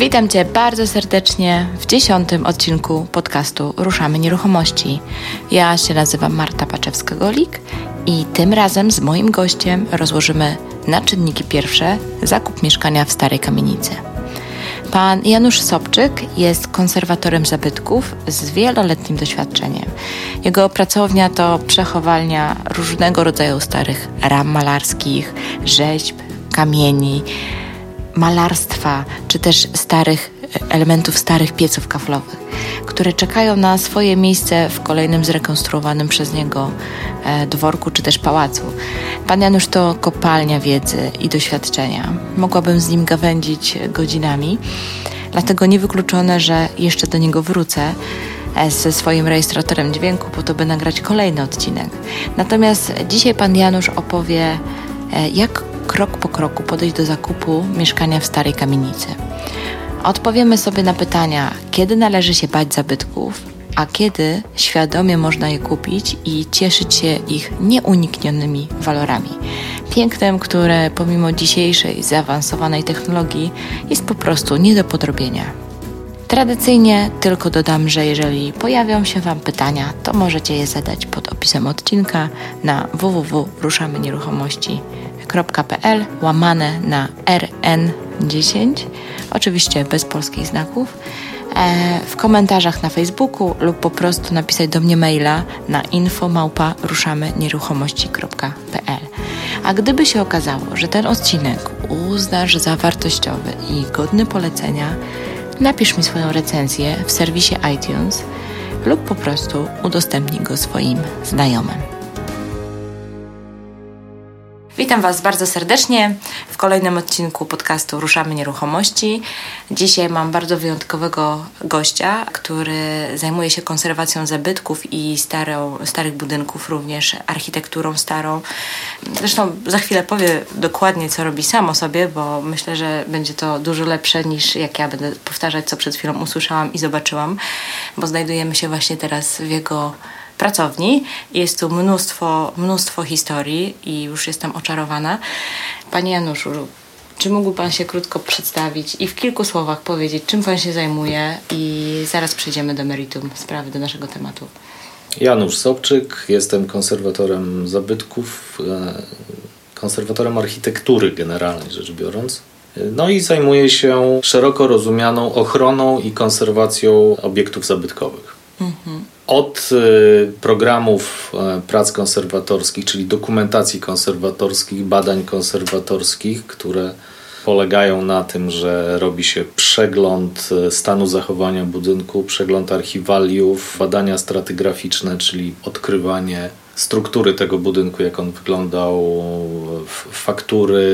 Witam Cię bardzo serdecznie w dziesiątym odcinku podcastu Ruszamy Nieruchomości. Ja się nazywam Marta Paczewska-Golik i tym razem z moim gościem rozłożymy na czynniki pierwsze zakup mieszkania w Starej Kamienicy. Pan Janusz Sobczyk jest konserwatorem zabytków z wieloletnim doświadczeniem. Jego pracownia to przechowalnia różnego rodzaju starych ram malarskich, rzeźb, kamieni, malarstwa czy też starych elementów starych pieców kaflowych, które czekają na swoje miejsce w kolejnym zrekonstruowanym przez niego e, dworku czy też pałacu. Pan Janusz to kopalnia wiedzy i doświadczenia. Mogłabym z nim gawędzić godzinami, dlatego niewykluczone, że jeszcze do niego wrócę e, ze swoim rejestratorem dźwięku po to, by nagrać kolejny odcinek. Natomiast dzisiaj pan Janusz opowie, e, jak krok po kroku podejść do zakupu mieszkania w starej kamienicy. Odpowiemy sobie na pytania, kiedy należy się bać zabytków, a kiedy świadomie można je kupić i cieszyć się ich nieuniknionymi walorami. Pięknem, które pomimo dzisiejszej zaawansowanej technologii jest po prostu nie do podrobienia. Tradycyjnie tylko dodam, że jeżeli pojawią się Wam pytania, to możecie je zadać pod opisem odcinka na www.ruszamynieruchomości.pl łamane na RN10, oczywiście bez polskich znaków, e, w komentarzach na Facebooku lub po prostu napisać do mnie maila na info.ruszamynieruchomości.pl A gdyby się okazało, że ten odcinek uznasz za wartościowy i godny polecenia, napisz mi swoją recenzję w serwisie iTunes lub po prostu udostępnij go swoim znajomym. Witam Was bardzo serdecznie w kolejnym odcinku podcastu Ruszamy Nieruchomości. Dzisiaj mam bardzo wyjątkowego gościa, który zajmuje się konserwacją zabytków i starą, starych budynków, również architekturą starą. Zresztą za chwilę powie dokładnie, co robi sam o sobie, bo myślę, że będzie to dużo lepsze niż jak ja będę powtarzać, co przed chwilą usłyszałam i zobaczyłam, bo znajdujemy się właśnie teraz w jego pracowni. Jest tu mnóstwo, mnóstwo historii i już jestem oczarowana. Panie Januszu, czy mógłby Pan się krótko przedstawić i w kilku słowach powiedzieć, czym Pan się zajmuje i zaraz przejdziemy do meritum sprawy, do naszego tematu. Janusz Sobczyk, jestem konserwatorem zabytków, e, konserwatorem architektury generalnie rzecz biorąc. No i zajmuję się szeroko rozumianą ochroną i konserwacją obiektów zabytkowych. Mhm. Od y, programów e, prac konserwatorskich, czyli dokumentacji konserwatorskich, badań konserwatorskich, które polegają na tym, że robi się przegląd e, stanu zachowania budynku, przegląd archiwaliów, badania stratygraficzne, czyli odkrywanie struktury tego budynku, jak on wyglądał, faktury,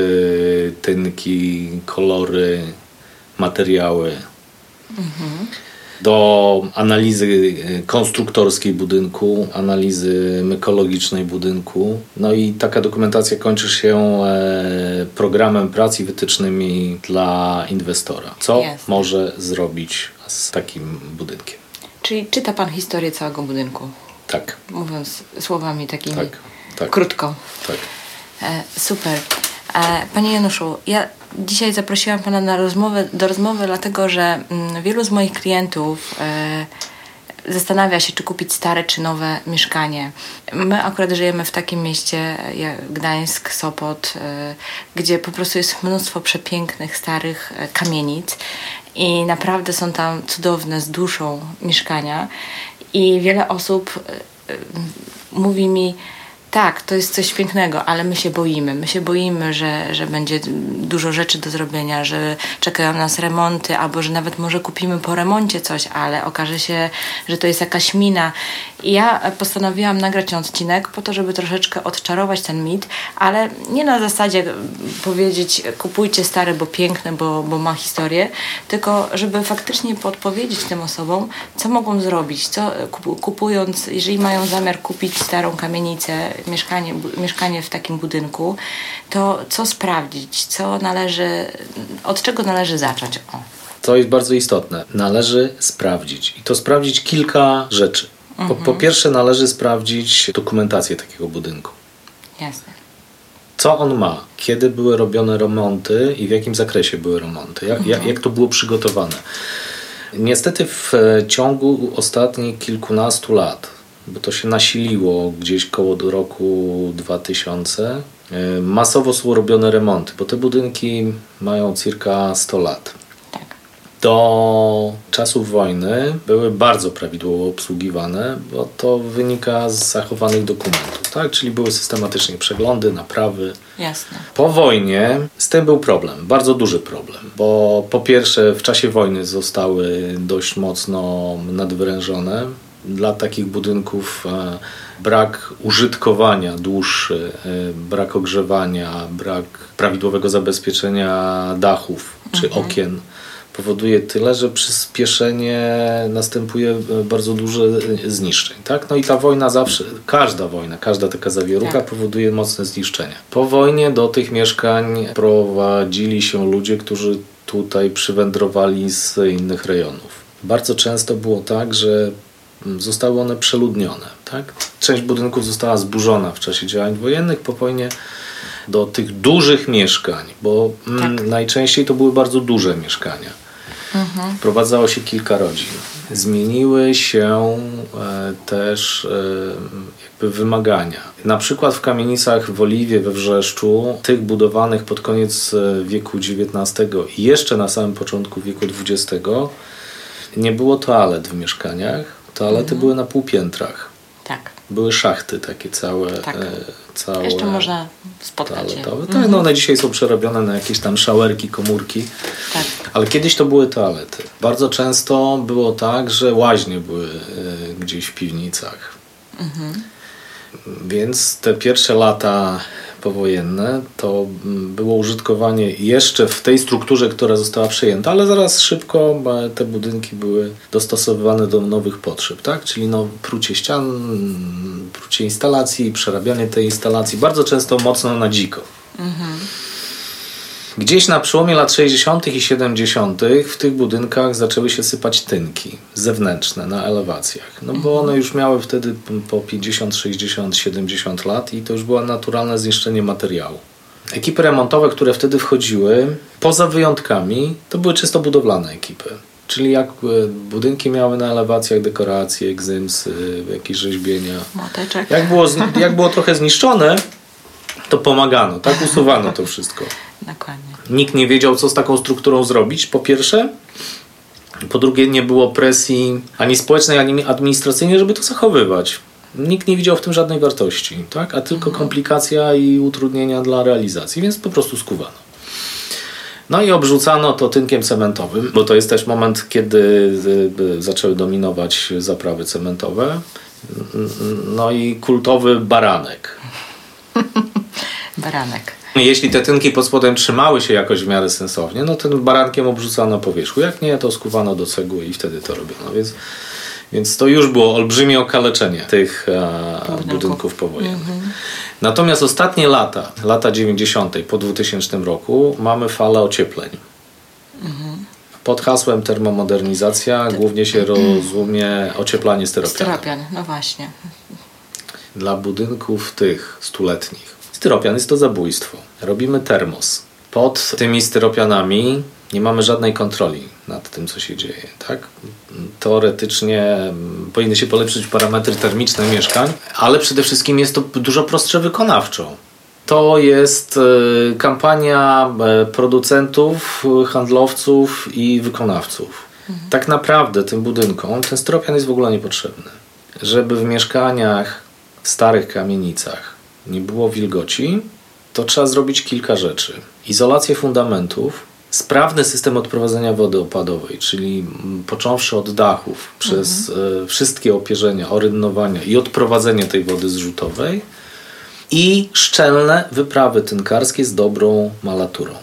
tynki, kolory, materiały. Mhm do analizy e, konstruktorskiej budynku, analizy mykologicznej budynku. No i taka dokumentacja kończy się e, programem prac i wytycznymi dla inwestora. Co może zrobić z takim budynkiem? Czyli czyta Pan historię całego budynku? Tak. Mówiąc słowami takimi tak, tak, krótko. Tak. E, super. E, panie Januszu, ja dzisiaj zaprosiłam Pana na rozmowę, do rozmowy, dlatego że mm, wielu z moich klientów e, zastanawia się, czy kupić stare, czy nowe mieszkanie. My akurat żyjemy w takim mieście jak Gdańsk, Sopot, e, gdzie po prostu jest mnóstwo przepięknych, starych kamienic i naprawdę są tam cudowne z duszą mieszkania. I wiele osób mówi mi, tak, to jest coś pięknego, ale my się boimy. My się boimy, że, że będzie dużo rzeczy do zrobienia, że czekają nas remonty, albo że nawet może kupimy po remoncie coś, ale okaże się, że to jest jakaś mina. I ja postanowiłam nagrać odcinek po to, żeby troszeczkę odczarować ten mit, ale nie na zasadzie powiedzieć kupujcie stare, bo piękne, bo, bo ma historię, tylko żeby faktycznie podpowiedzieć tym osobom, co mogą zrobić, co kupując, jeżeli mają zamiar kupić starą kamienicę, mieszkanie, mieszkanie w takim budynku, to co sprawdzić, co należy, od czego należy zacząć? O. To jest bardzo istotne. Należy sprawdzić. I to sprawdzić kilka rzeczy. Po, po mhm. pierwsze, należy sprawdzić dokumentację takiego budynku. Jasne. co on ma, kiedy były robione remonty i w jakim zakresie były remonty, jak, jak, jak to było przygotowane. Niestety w ciągu ostatnich kilkunastu lat, bo to się nasiliło gdzieś koło roku 2000, y, masowo są robione remonty, bo te budynki mają circa 100 lat do czasów wojny były bardzo prawidłowo obsługiwane, bo to wynika z zachowanych dokumentów, tak? Czyli były systematycznie przeglądy, naprawy. Jasne. Po wojnie z tym był problem, bardzo duży problem, bo po pierwsze w czasie wojny zostały dość mocno nadwyrężone. Dla takich budynków e, brak użytkowania dłuższy, e, brak ogrzewania, brak prawidłowego zabezpieczenia dachów czy mhm. okien powoduje tyle, że przyspieszenie następuje e, bardzo duże zniszczeń. Tak? No i ta wojna zawsze, każda wojna, każda taka zawierucha tak. powoduje mocne zniszczenia. Po wojnie do tych mieszkań prowadzili się ludzie, którzy tutaj przywędrowali z innych rejonów. Bardzo często było tak, że zostały one przeludnione. Tak? Część budynków została zburzona w czasie działań wojennych. Po wojnie do tych dużych mieszkań, bo mm, tak. najczęściej to były bardzo duże mieszkania Mhm. Wprowadzało się kilka rodzin. Zmieniły się e, też e, jakby wymagania. Na przykład w kamienicach w Oliwie we Wrzeszczu, tych budowanych pod koniec e, wieku XIX i jeszcze na samym początku wieku XX, nie było toalet w mieszkaniach. Toalety mhm. były na półpiętrach. Tak. Były szachty takie całe. Tak. E, całe Jeszcze można spotkać je. Tak, mhm. no one dzisiaj są przerobione na jakieś tam szałerki, komórki. Tak. Ale kiedyś to były toalety. Bardzo często było tak, że łaźnie były e, gdzieś w piwnicach. Mhm. Więc te pierwsze lata powojenne to było użytkowanie jeszcze w tej strukturze, która została przejęta, ale zaraz szybko te budynki były dostosowywane do nowych potrzeb, tak? czyli no, prucie ścian, prucie instalacji, przerabianie tej instalacji, bardzo często mocno na dziko. Mhm. Gdzieś na przełomie lat 60. i 70. w tych budynkach zaczęły się sypać tynki zewnętrzne na elewacjach. No bo one już miały wtedy po 50, 60, 70 lat i to już było naturalne zniszczenie materiału. Ekipy remontowe, które wtedy wchodziły, poza wyjątkami, to były czysto budowlane ekipy. Czyli jak e, budynki miały na elewacjach dekoracje, egzymsy, jakieś rzeźbienia. Moteczek. Jak było, jak było trochę zniszczone, to pomagano, tak? Usuwano to wszystko. Dokładnie. Nikt nie wiedział, co z taką strukturą zrobić, po pierwsze. Po drugie, nie było presji ani społecznej, ani administracyjnej, żeby to zachowywać. Nikt nie widział w tym żadnej wartości, tak? a tylko mhm. komplikacja i utrudnienia dla realizacji, więc po prostu skuwano. No i obrzucano to tynkiem cementowym, bo to jest też moment, kiedy y, y, zaczęły dominować zaprawy cementowe. No i kultowy baranek. Baranek. Jeśli te tynki pod spodem trzymały się jakoś w miarę sensownie, no ten barankiem obrzucano po wierzchu. Jak nie, to skuwano do cegły i wtedy to robiono. Więc, więc to już było olbrzymie okaleczenie tych e, budynków powojennych. Mhm. Natomiast ostatnie lata, lata 90. po 2000 roku, mamy falę ociepleń. Mhm. Pod hasłem termomodernizacja głównie się rozumie ocieplanie styropianu. Styropian, no właśnie. Dla budynków tych stuletnich Styropian jest to zabójstwo. Robimy termos. Pod tymi styropianami nie mamy żadnej kontroli nad tym, co się dzieje. Tak? Teoretycznie mm, powinny się polepszyć parametry termiczne mieszkań, ale przede wszystkim jest to dużo prostsze wykonawczo. To jest e, kampania e, producentów, handlowców i wykonawców. Mhm. Tak naprawdę tym budynkom ten styropian jest w ogóle niepotrzebny. Żeby w mieszkaniach w starych kamienicach nie było wilgoci, to trzeba zrobić kilka rzeczy. Izolację fundamentów, sprawny system odprowadzenia wody opadowej, czyli począwszy od dachów, przez mhm. E, wszystkie opierzenia, orynnowania i odprowadzenie tej wody zrzutowej i szczelne wyprawy tynkarskie z dobrą malaturą.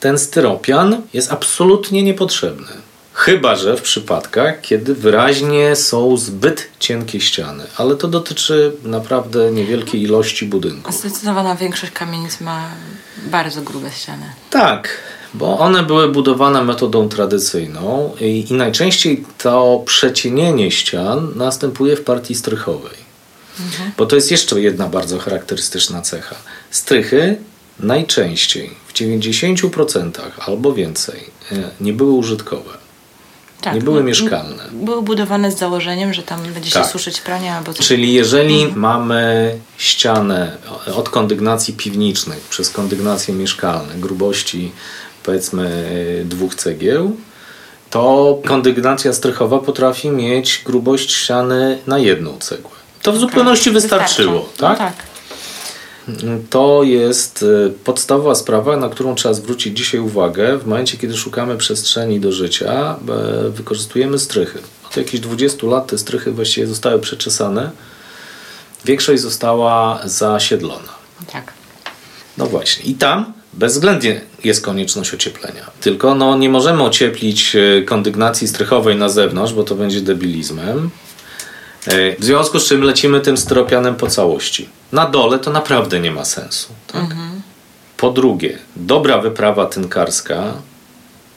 Ten styropian jest absolutnie niepotrzebny. Chyba, że w przypadkach, kiedy wyraźnie są zbyt cienkie ściany, ale to dotyczy naprawdę niewielkiej ilości budynków. Zdecydowana większość kamienic ma bardzo grube ściany. Tak, bo one były budowane metodą tradycyjną i, i najczęściej to przecienienie ścian następuje w partii strychowej. Mhm. Bo to jest jeszcze jedna bardzo charakterystyczna cecha. Strychy najczęściej w 90% albo więcej e, nie były użytkowe. Tak, nie były mieszkalne. Były budowane z założeniem, że tam będzie się Tak. suszyć prania albo coś. Czyli jeżeli mamy ścianę od kondygnacji piwniczych przez kondygnacje mieszkalne grubości powiedzmy dwóch cegieł, to kondygnacja strychowa potrafi mieć grubość ściany na jedną cegłę. To w zupełności wystarczyło, Wystarcza. tak? No tak. To jest y, podstawowa sprawa, na którą trzeba zwrócić dzisiaj uwagę. W momencie, kiedy szukamy przestrzeni do życia, e, wykorzystujemy strychy. Od jakichś 20 lat te strychy właściwie zostały przeczesane. Większość została zasiedlona. tak. No właśnie. I tam bezwzględnie jest konieczność ocieplenia. Tylko no, nie możemy ocieplić e, kondygnacji strychowej na zewnątrz, bo to będzie debilizmem. E, W związku z czym lecimy tym styropianem po całości. Na dole to naprawdę nie ma sensu. Tak? Po drugie, dobra wyprawa tynkarska,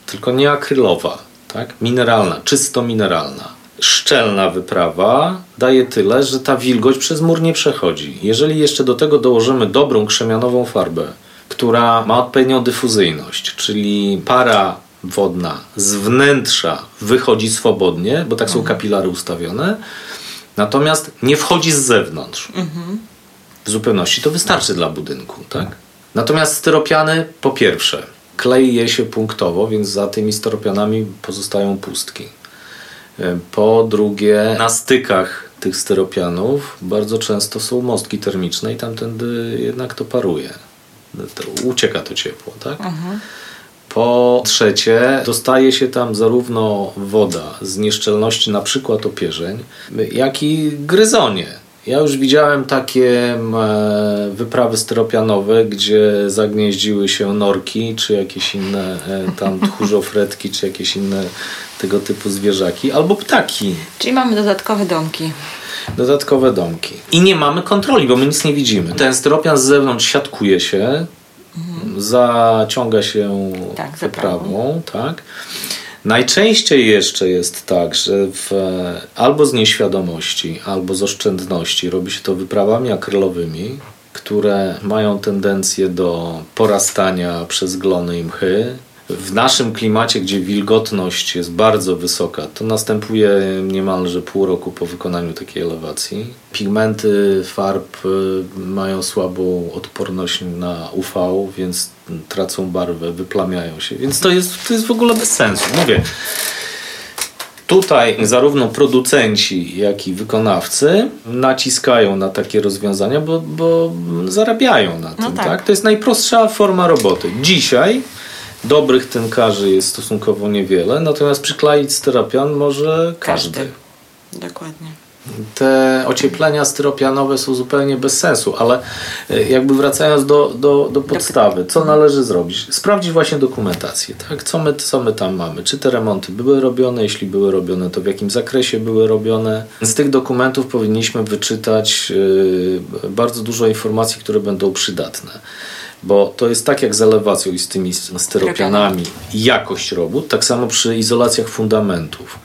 tylko nie akrylowa, tak? mineralna, czysto mineralna. Szczelna wyprawa daje tyle, że ta wilgoć przez mur nie przechodzi. Jeżeli jeszcze do tego dołożymy dobrą krzemianową farbę, która ma odpowiednią dyfuzyjność, czyli para wodna z wnętrza wychodzi swobodnie, bo tak są kapilary ustawione, natomiast nie wchodzi z zewnątrz w zupełności to wystarczy dla budynku, tak? Natomiast styropiany, po pierwsze, klei je się punktowo, więc za tymi styropianami pozostają pustki. E, Po drugie, na stykach tych styropianów bardzo często są mostki termiczne i tamtędy jednak to paruje. To ucieka to ciepło, tak? Po trzecie, dostaje się tam zarówno woda z nieszczelności, na przykład opierzeń, jak i gryzonie. Ja już widziałem takie e, wyprawy styropianowe, gdzie zagnieździły się norki, czy jakieś inne e, tam tchórzofretki, czy jakieś inne tego typu zwierzaki, albo ptaki. Czyli mamy dodatkowe domki. Dodatkowe domki. I nie mamy kontroli, bo my nic nie widzimy. Ten styropian z zewnątrz siatkuje się, zaciąga się Tak, wyprawą, tak. Najczęściej jeszcze jest tak, że w, albo z nieświadomości, albo z oszczędności robi się to wyprawami akrylowymi, które mają tendencję do porastania przez glony i mchy. W naszym klimacie, gdzie wilgotność jest bardzo wysoka, to następuje niemalże pół roku po wykonaniu takiej elewacji. Pigmenty farb y, mają słabą odporność na UV, więc tracą barwę, wyplamiają się. Więc to jest, to jest w ogóle bez sensu. Mówię, Tutaj zarówno producenci, jak i wykonawcy naciskają na takie rozwiązania, bo, bo zarabiają na tym. tak. tak. To jest najprostsza forma roboty. Dzisiaj dobrych tynkarzy jest stosunkowo niewiele, natomiast przykleić styropian może każdy. Każdy. Dokładnie. Te ocieplenia styropianowe są zupełnie bez sensu, ale e, jakby wracając do, do, do podstawy, co należy zrobić? Sprawdzić właśnie dokumentację, tak? Co my, co my tam mamy? Czy te remonty były robione? Jeśli były robione, to w jakim zakresie były robione? Z tych dokumentów powinniśmy wyczytać e, bardzo dużo informacji, które będą przydatne. Bo to jest tak jak z elewacją i z tymi styropianami. Jakość robót, tak samo przy izolacjach fundamentów.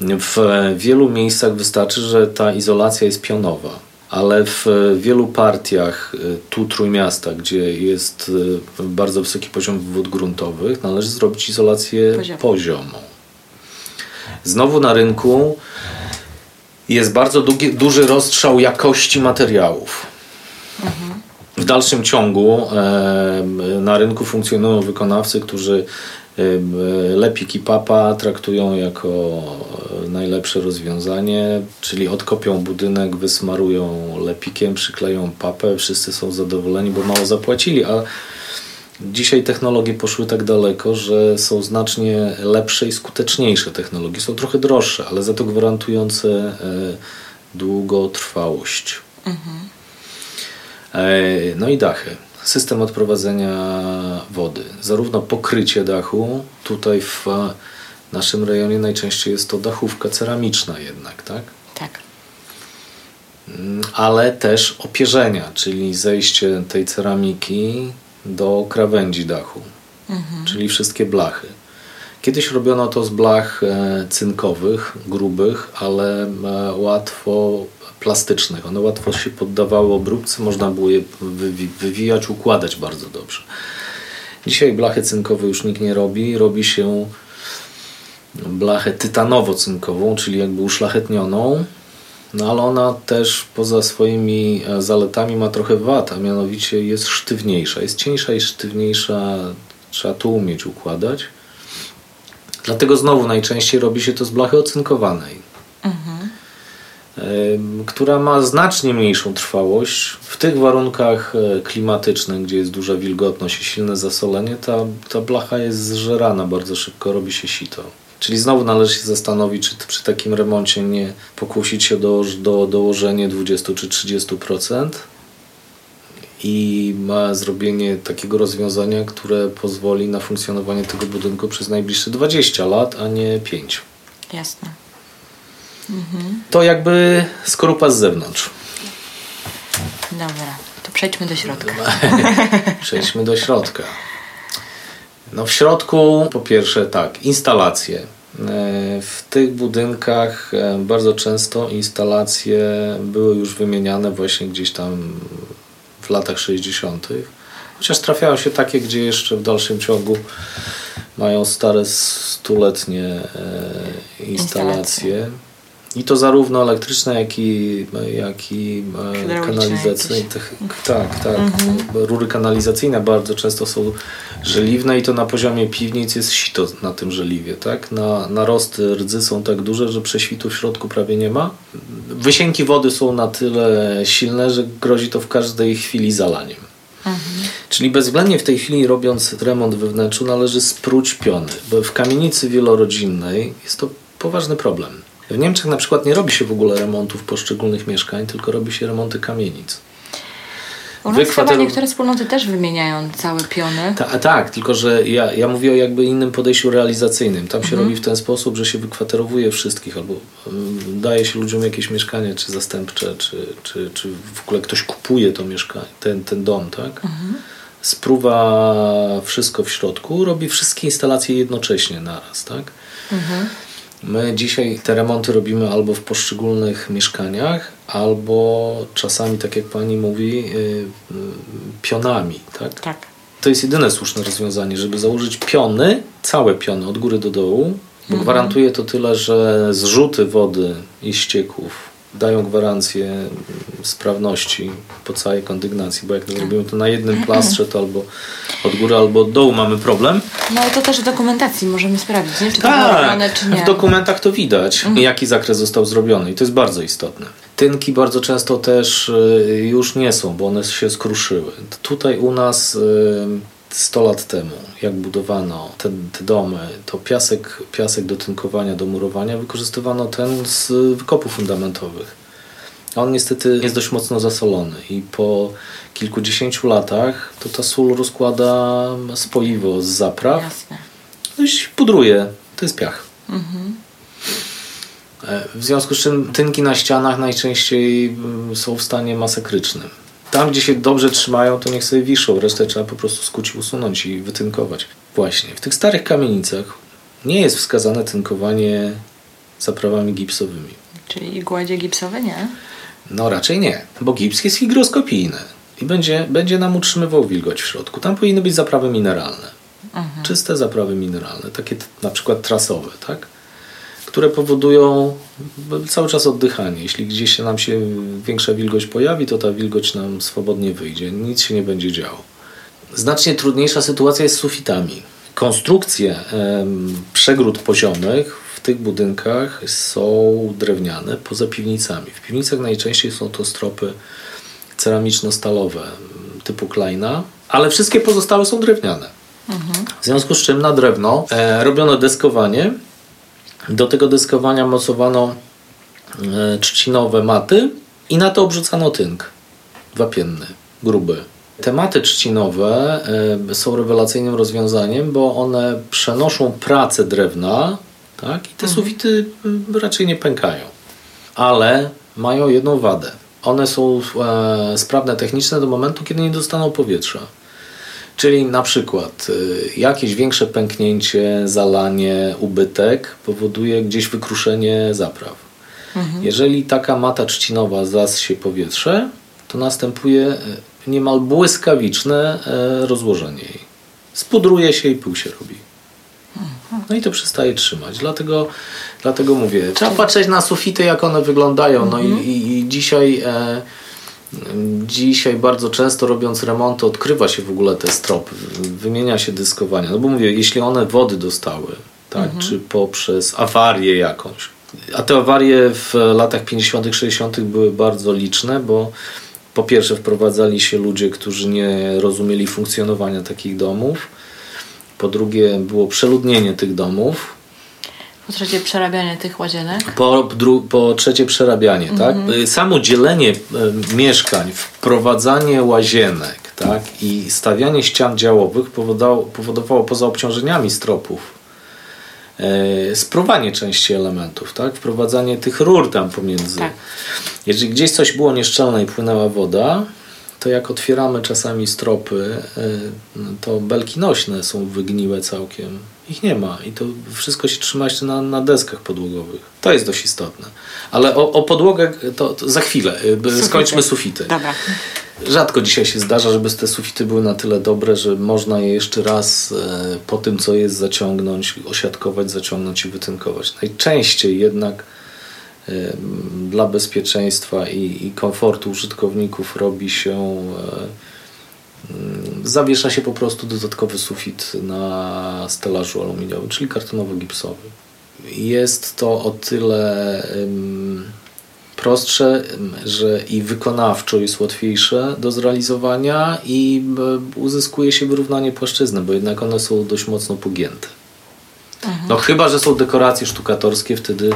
W wielu miejscach wystarczy, że ta izolacja jest pionowa, ale w wielu partiach y, tu Trójmiasta, gdzie jest bardzo wysoki poziom wód gruntowych, należy zrobić izolację Poziomą. poziomą. Znowu na rynku jest bardzo duży rozstrzał jakości materiałów. Dalszym ciągu na rynku funkcjonują wykonawcy, którzy lepik i papa traktują jako najlepsze rozwiązanie, czyli odkopią budynek, wysmarują lepikiem, przykleją papę, wszyscy są zadowoleni, bo mało zapłacili, a dzisiaj technologie poszły tak daleko, że są znacznie lepsze i skuteczniejsze technologie. Są trochę droższe, ale za to gwarantujące e, długotrwałość. E, No i dachy. System odprowadzenia wody. Zarówno pokrycie dachu, tutaj w naszym rejonie najczęściej jest to dachówka ceramiczna jednak, tak? Tak. Mm, Ale też opierzenia, czyli zejście tej ceramiki do krawędzi dachu, czyli wszystkie blachy. Kiedyś robiono to z blach e, cynkowych, grubych, ale e, łatwo plastycznych. One łatwo się poddawały obróbce, można było je wywijać, układać bardzo dobrze. Dzisiaj blachy cynkowe już nikt nie robi. Robi się blachę tytanowo-cynkową, czyli jakby uszlachetnioną. No ale ona też poza swoimi e, zaletami ma trochę wad, a mianowicie jest sztywniejsza. Jest cieńsza i sztywniejsza. Trzeba to umieć układać. Dlatego znowu najczęściej robi się to z blachy ocynkowanej, mhm. Która ma znacznie mniejszą trwałość. W tych warunkach e, klimatycznych, gdzie jest duża wilgotność i silne zasolenie, ta, ta blacha jest zżerana bardzo szybko, robi się sito. Czyli znowu należy się zastanowić, czy przy takim remoncie nie pokusić się do, do dołożenia 20 czy 30% i ma zrobienie takiego rozwiązania, które pozwoli na funkcjonowanie tego budynku przez najbliższe 20 lat, a nie 5. Jasne. Mhm. To jakby skorupa z zewnątrz. Dobra, to przejdźmy do środka. przejdźmy do środka. No w środku po pierwsze tak, instalacje. E, w tych budynkach e, bardzo często instalacje były już wymieniane właśnie gdzieś tam w latach 60. Chociaż trafiają się takie, gdzie jeszcze w dalszym ciągu mają stare stuletnie e, instalacje. I to zarówno elektryczne, jak i, jak i e, kanalizacyjne. Tak, tak. Mhm. Rury kanalizacyjne bardzo często są żeliwne i to na poziomie piwnic jest sito na tym żeliwie. Tak? Na, narosty rdzy są tak duże, że prześwitu w środku prawie nie ma. Wysięki wody są na tyle silne, że grozi to w każdej chwili zalaniem. Mhm. Czyli bezwzględnie w tej chwili robiąc remont we wnętrzu należy spróć piony, bo w kamienicy wielorodzinnej jest to poważny problem. W Niemczech na przykład nie robi się w ogóle remontów poszczególnych mieszkań, tylko robi się remonty kamienic. U nas chyba niektóre wspólnoty też wymieniają całe piony. Ta, tak, tylko że ja, ja mówię o jakby innym podejściu realizacyjnym. Tam się mhm. robi w ten sposób, że się wykwaterowuje wszystkich albo daje się ludziom jakieś mieszkanie, czy zastępcze, czy, czy, czy w ogóle ktoś kupuje to mieszkanie, ten, ten dom, tak? Mhm. Spruwa wszystko w środku, robi wszystkie instalacje jednocześnie naraz, tak? Mhm. My dzisiaj te remonty robimy albo w poszczególnych mieszkaniach, albo czasami, tak jak pani mówi, y, y, pionami. Tak? tak. To jest jedyne słuszne rozwiązanie, żeby założyć piony, całe piony od góry do dołu, bo mhm. gwarantuje to tyle, że zrzuty wody i ścieków dają gwarancję sprawności po całej kondygnacji, bo jak nie robimy to na jednym plastrze, to albo od góry, albo od dołu mamy problem. No to też w dokumentacji możemy sprawdzić, nie? czy to tak, było robione, czy nie. w dokumentach to widać, mhm. jaki zakres został zrobiony i to jest bardzo istotne. Tynki bardzo często też y, już nie są, bo one się skruszyły. Tutaj u nas y, 100 lat temu, jak budowano te, te, domy, to piasek, piasek do tynkowania, do murowania wykorzystywano ten z wykopów fundamentowych. A on niestety jest dość mocno zasolony i po kilkudziesięciu latach to ta sól rozkłada spoiwo z zapraw. Jasne. No i pudruje. To jest piach. Mhm. W związku z czym tynki na ścianach najczęściej mm, są w stanie masakrycznym. Tam, gdzie się dobrze trzymają, to niech sobie wiszą. Resztę trzeba po prostu skuć, usunąć i wytynkować. Właśnie. W tych starych kamienicach nie jest wskazane tynkowanie zaprawami gipsowymi. Czyli gładzie gipsowe nie? No raczej nie, bo gips jest higroskopijny i będzie, będzie nam utrzymywał wilgoć w środku. Tam powinny być zaprawy mineralne. Mhm. Czyste zaprawy mineralne, takie na przykład trasowe, tak? które powodują cały czas oddychanie. Jeśli gdzieś się nam się większa wilgoć pojawi, to ta wilgoć nam swobodnie wyjdzie. Nic się nie będzie działo. Znacznie trudniejsza sytuacja jest z sufitami. Konstrukcje em, przegród poziomych w tych budynkach są drewniane poza piwnicami. W piwnicach najczęściej są to stropy ceramiczno-stalowe typu Kleina, ale wszystkie pozostałe są drewniane. Mhm. W związku z czym na drewno e, robiono deskowanie do tego deskowania mocowano e, trzcinowe maty i na to obrzucano tynk wapienny, gruby. Te maty trzcinowe e, są rewelacyjnym rozwiązaniem, bo one przenoszą pracę drewna tak? i te mhm. sufity raczej nie pękają. Ale mają jedną wadę. One są e, sprawne techniczne do momentu, kiedy nie dostaną powietrza. Czyli na przykład y, jakieś większe pęknięcie, zalanie, ubytek powoduje gdzieś wykruszenie zapraw. Mhm. Jeżeli taka mata trzcinowa zasie powietrze, to następuje y, niemal błyskawiczne y, rozłożenie jej. Spudruje się i pył się robi. No i to przestaje trzymać. Dlatego, dlatego mówię, trzeba patrzeć na sufity, jak one wyglądają. No i, i, i dzisiaj, e, dzisiaj bardzo często robiąc remonty odkrywa się w ogóle te stropy, wymienia się dyskowania. No bo mówię, jeśli one wody dostały, tak, mhm. czy poprzez awarię jakąś, a te awarie w latach 50., 60. były bardzo liczne, bo po pierwsze wprowadzali się ludzie, którzy nie rozumieli funkcjonowania takich domów po drugie było przeludnienie tych domów. Po trzecie przerabianie tych łazienek. Po, po trzecie przerabianie, tak? Mhm. Samo dzielenie e, mieszkań, wprowadzanie łazienek tak? i stawianie ścian działowych powodowało, powodowało poza obciążeniami stropów e, spruwanie części elementów, tak? wprowadzanie tych rur tam pomiędzy. Tak. Jeżeli gdzieś coś było nieszczelne i płynęła woda, to jak otwieramy czasami stropy, y, to belki nośne są wygniłe całkiem. Ich nie ma i to wszystko się trzyma jeszcze na, na deskach podłogowych. To jest dość istotne. Ale o, o podłogę to, to, za chwilę. Y, sufity. Skończmy sufity. Dobra. Rzadko dzisiaj się zdarza, żeby te sufity były na tyle dobre, że można je jeszcze raz y, po tym, co jest, zaciągnąć, osiadkować, zaciągnąć i wytynkować. Najczęściej jednak dla bezpieczeństwa i, i komfortu użytkowników robi się zawiesza się po prostu dodatkowy sufit na stelażu aluminiowym, czyli kartonowo-gipsowy. Jest to o tyle prostsze, że i wykonawczo jest łatwiejsze do zrealizowania i uzyskuje się wyrównanie płaszczyzny, bo jednak one są dość mocno pogięte. Mhm. No chyba, że są dekoracje sztukatorskie, wtedy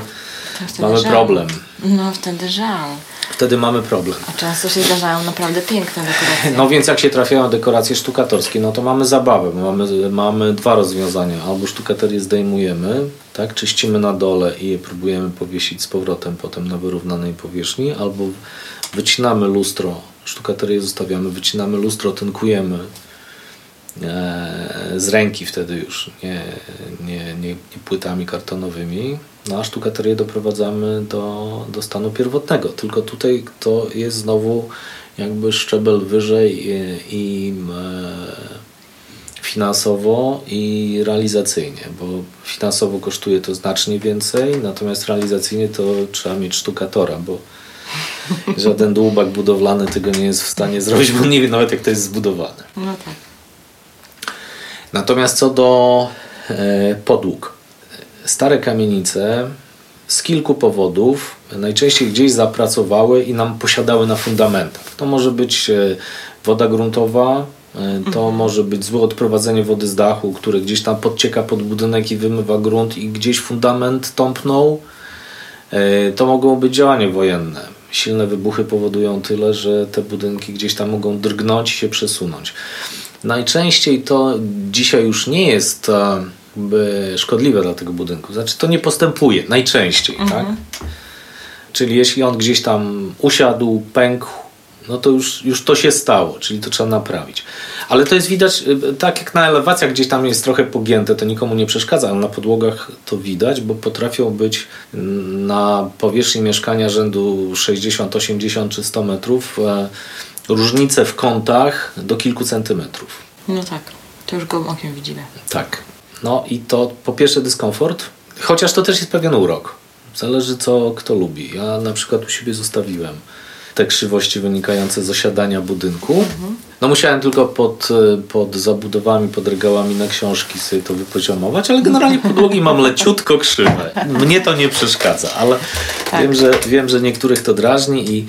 mamy żal. problem. No wtedy żal. Wtedy mamy problem. A często się zdarzają naprawdę piękne dekoracje. No więc jak się trafiają dekoracje sztukatorskie, no to mamy zabawę. Mamy, mamy dwa rozwiązania. Albo sztukaterię zdejmujemy, tak, czyścimy na dole i je próbujemy powiesić z powrotem potem na wyrównanej powierzchni, albo wycinamy lustro, sztukaterię zostawiamy, wycinamy lustro, tynkujemy z ręki wtedy już, nie, nie, nie, nie płytami kartonowymi. No a sztukaterię doprowadzamy do, do stanu pierwotnego. Tylko tutaj to jest znowu jakby szczebel wyżej i, i e, finansowo i realizacyjnie, bo finansowo kosztuje to znacznie więcej, natomiast realizacyjnie to trzeba mieć sztukatora, bo żaden dłubak budowlany tego nie jest w stanie zrobić, bo nie wie nawet jak to jest zbudowane. No tak. Natomiast co do e, podłóg. Stare kamienice z kilku powodów najczęściej gdzieś zapracowały i nam posiadały na fundamentach. To może być e, woda gruntowa, e, to mhm. może być złe odprowadzenie wody z dachu, które gdzieś tam podcieka pod budynek i wymywa grunt i gdzieś fundament tąpnął. To mogą być działania wojenne. Silne wybuchy powodują tyle, że te budynki gdzieś tam mogą drgnąć i się przesunąć. Najczęściej to dzisiaj już nie jest e, szkodliwe dla tego budynku. Znaczy to nie postępuje najczęściej, mhm. tak? Czyli jeśli on gdzieś tam usiadł, pękł, no to już, już to się stało, czyli to trzeba naprawić. Ale to jest widać, e, tak jak na elewacjach gdzieś tam jest trochę pogięte, to nikomu nie przeszkadza, ale na podłogach to widać, bo potrafią być na powierzchni mieszkania rzędu 60, 80 czy 100 metrów e, różnice w kątach do kilku centymetrów. No tak, to już go okiem widzimy. Tak. No i to po pierwsze dyskomfort, chociaż to też jest pewien urok. Zależy co kto lubi. Ja na przykład u siebie zostawiłem te krzywości wynikające z osiadania budynku. Mhm. No musiałem tylko pod, pod zabudowami, pod regałami na książki sobie to wypoziomować, ale generalnie podłogi mam leciutko krzywe. Mnie to nie przeszkadza, ale tak. wiem, że, wiem, że niektórych to drażni i,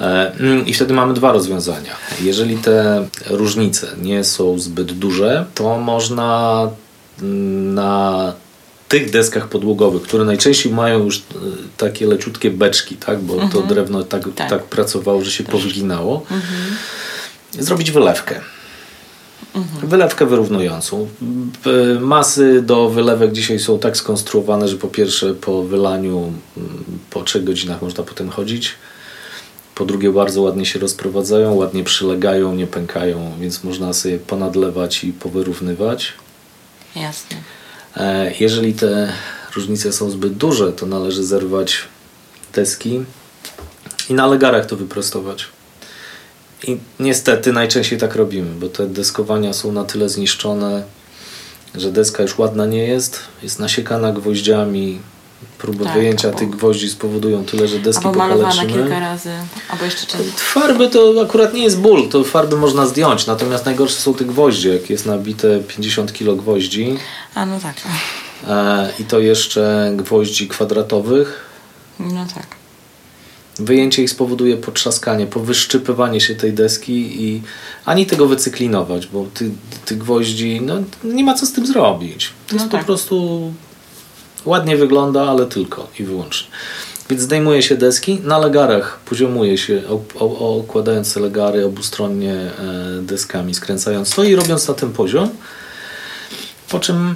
e, i wtedy mamy dwa rozwiązania. Jeżeli te różnice nie są zbyt duże, to można na tych deskach podłogowych, które najczęściej mają już e, takie leciutkie beczki, tak? bo mhm. to drewno tak, tak. tak, pracowało, że się Też. powyginało, mhm. zrobić wylewkę. Mhm. Wylewkę wyrównującą. Masy do wylewek dzisiaj są tak skonstruowane, że po pierwsze po wylaniu po 3 godzinach można potem chodzić. Po drugie, bardzo ładnie się rozprowadzają, ładnie przylegają, nie pękają, więc można sobie ponadlewać i powyrównywać. Jasne. E, jeżeli te różnice są zbyt duże, to należy zerwać deski i na legarach to wyprostować. I niestety najczęściej tak robimy, bo te deskowania są na tyle zniszczone, że deska już ładna nie jest, jest nasiekana gwoździami. Próby Tak, wyjęcia albo- tych gwoździ spowodują tyle, że deski Albo malowana kilka razy, albo jeszcze czas. Farby to akurat nie jest ból, to farby można zdjąć, natomiast najgorsze są te gwoździe, jak jest nabite 50 kg gwoździ A no tak. e, i to jeszcze gwoździ kwadratowych, No tak. Wyjęcie ich spowoduje potrzaskanie, powyszczypywanie się tej deski i ani tego wycyklinować, bo ty, ty gwoździ, no nie ma co z tym zrobić. To No jest tak. po prostu ładnie wygląda, ale tylko i wyłącznie. Więc zdejmuje się deski, na legarach poziomuje się, okładając te legary obustronnie e, deskami, skręcając to i robiąc na ten poziom. Po czym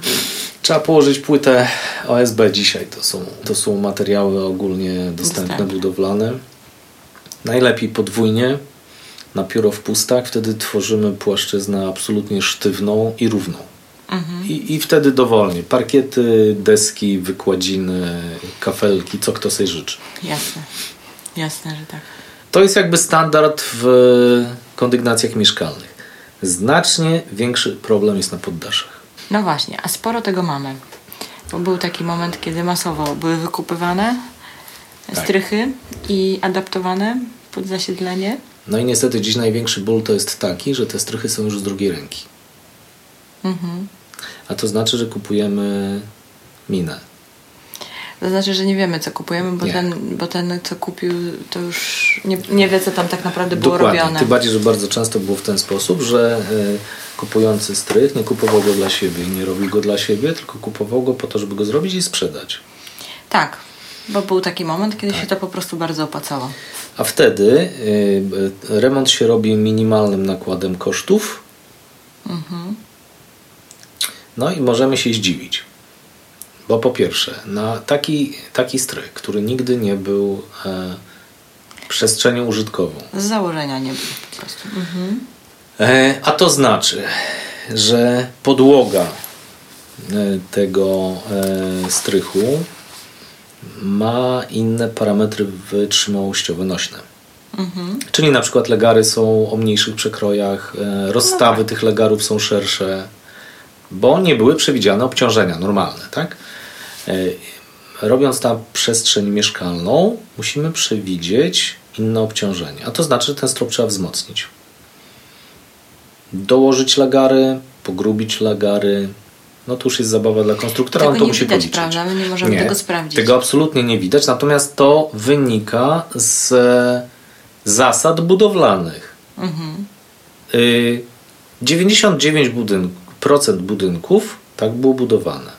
trzeba położyć płytę OSB dzisiaj. To są, to są materiały ogólnie dostępne, Dostępne. budowlane. Najlepiej podwójnie na pióro w pustach. Wtedy tworzymy płaszczyznę absolutnie sztywną i równą. Mhm. I, I wtedy dowolnie. Parkiety, deski, wykładziny, kafelki, co kto sobie życzy. Jasne. Jasne, że tak. To jest jakby standard w kondygnacjach mieszkalnych. Znacznie większy problem jest na poddaszach. No właśnie, a sporo tego mamy. Bo był taki moment, kiedy masowo były wykupywane Tak. strychy i adaptowane pod zasiedlenie. No i niestety dziś największy ból to jest taki, że te strychy są już z drugiej ręki. Mhm. A to znaczy, że kupujemy minę. To znaczy, że nie wiemy, co kupujemy, bo, Nie. ten, bo ten, co kupił, to już nie, nie wie, co tam tak naprawdę było robione. Tym bardziej, że bardzo często było w ten sposób, że y, kupujący strych nie kupował go dla siebie i nie robił go dla siebie, tylko kupował go po to, żeby go zrobić i sprzedać. Tak, bo był taki moment, kiedy Tak. się to po prostu bardzo opłacało. A wtedy y, remont się robi minimalnym nakładem kosztów. No i możemy się zdziwić. Bo po pierwsze, na taki, taki strych, który nigdy nie był e, przestrzenią użytkową, Z założenia nie było po prostu. Mhm. E, A to znaczy, że podłoga e, tego e, strychu ma inne parametry wytrzymałościowe nośne. Mhm. Czyli na przykład legary są o mniejszych przekrojach, e, rozstawy tych legarów są szersze, bo nie były przewidziane obciążenia normalne, tak? E, Robiąc tam przestrzeń mieszkalną, musimy przewidzieć inne obciążenie, a to znaczy, że ten strop trzeba wzmocnić. Dołożyć legary, pogrubić legary, no to już jest zabawa dla konstruktora, Tego on to nie musi widać, policzyć. prawda? My nie możemy tego sprawdzić. Tego absolutnie nie widać, natomiast to wynika z e, zasad budowlanych. Mhm. Y, 99% budynk, procent budynków tak było budowane.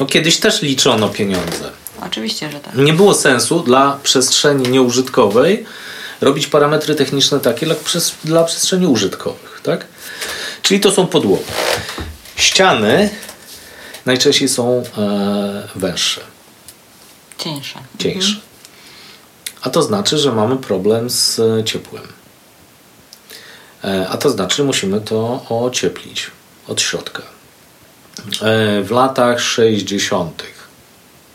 No kiedyś też liczono pieniądze. Oczywiście, że tak. Nie było sensu dla przestrzeni nieużytkowej robić parametry techniczne takie dla, dla przestrzeni użytkowych. Tak? Czyli to są podłogi. Ściany najczęściej są e, węższe, Cieńsze. cieńsze. A to znaczy, że mamy problem z e, ciepłem. E, A to znaczy, musimy to ocieplić od środka. E, W latach 60.,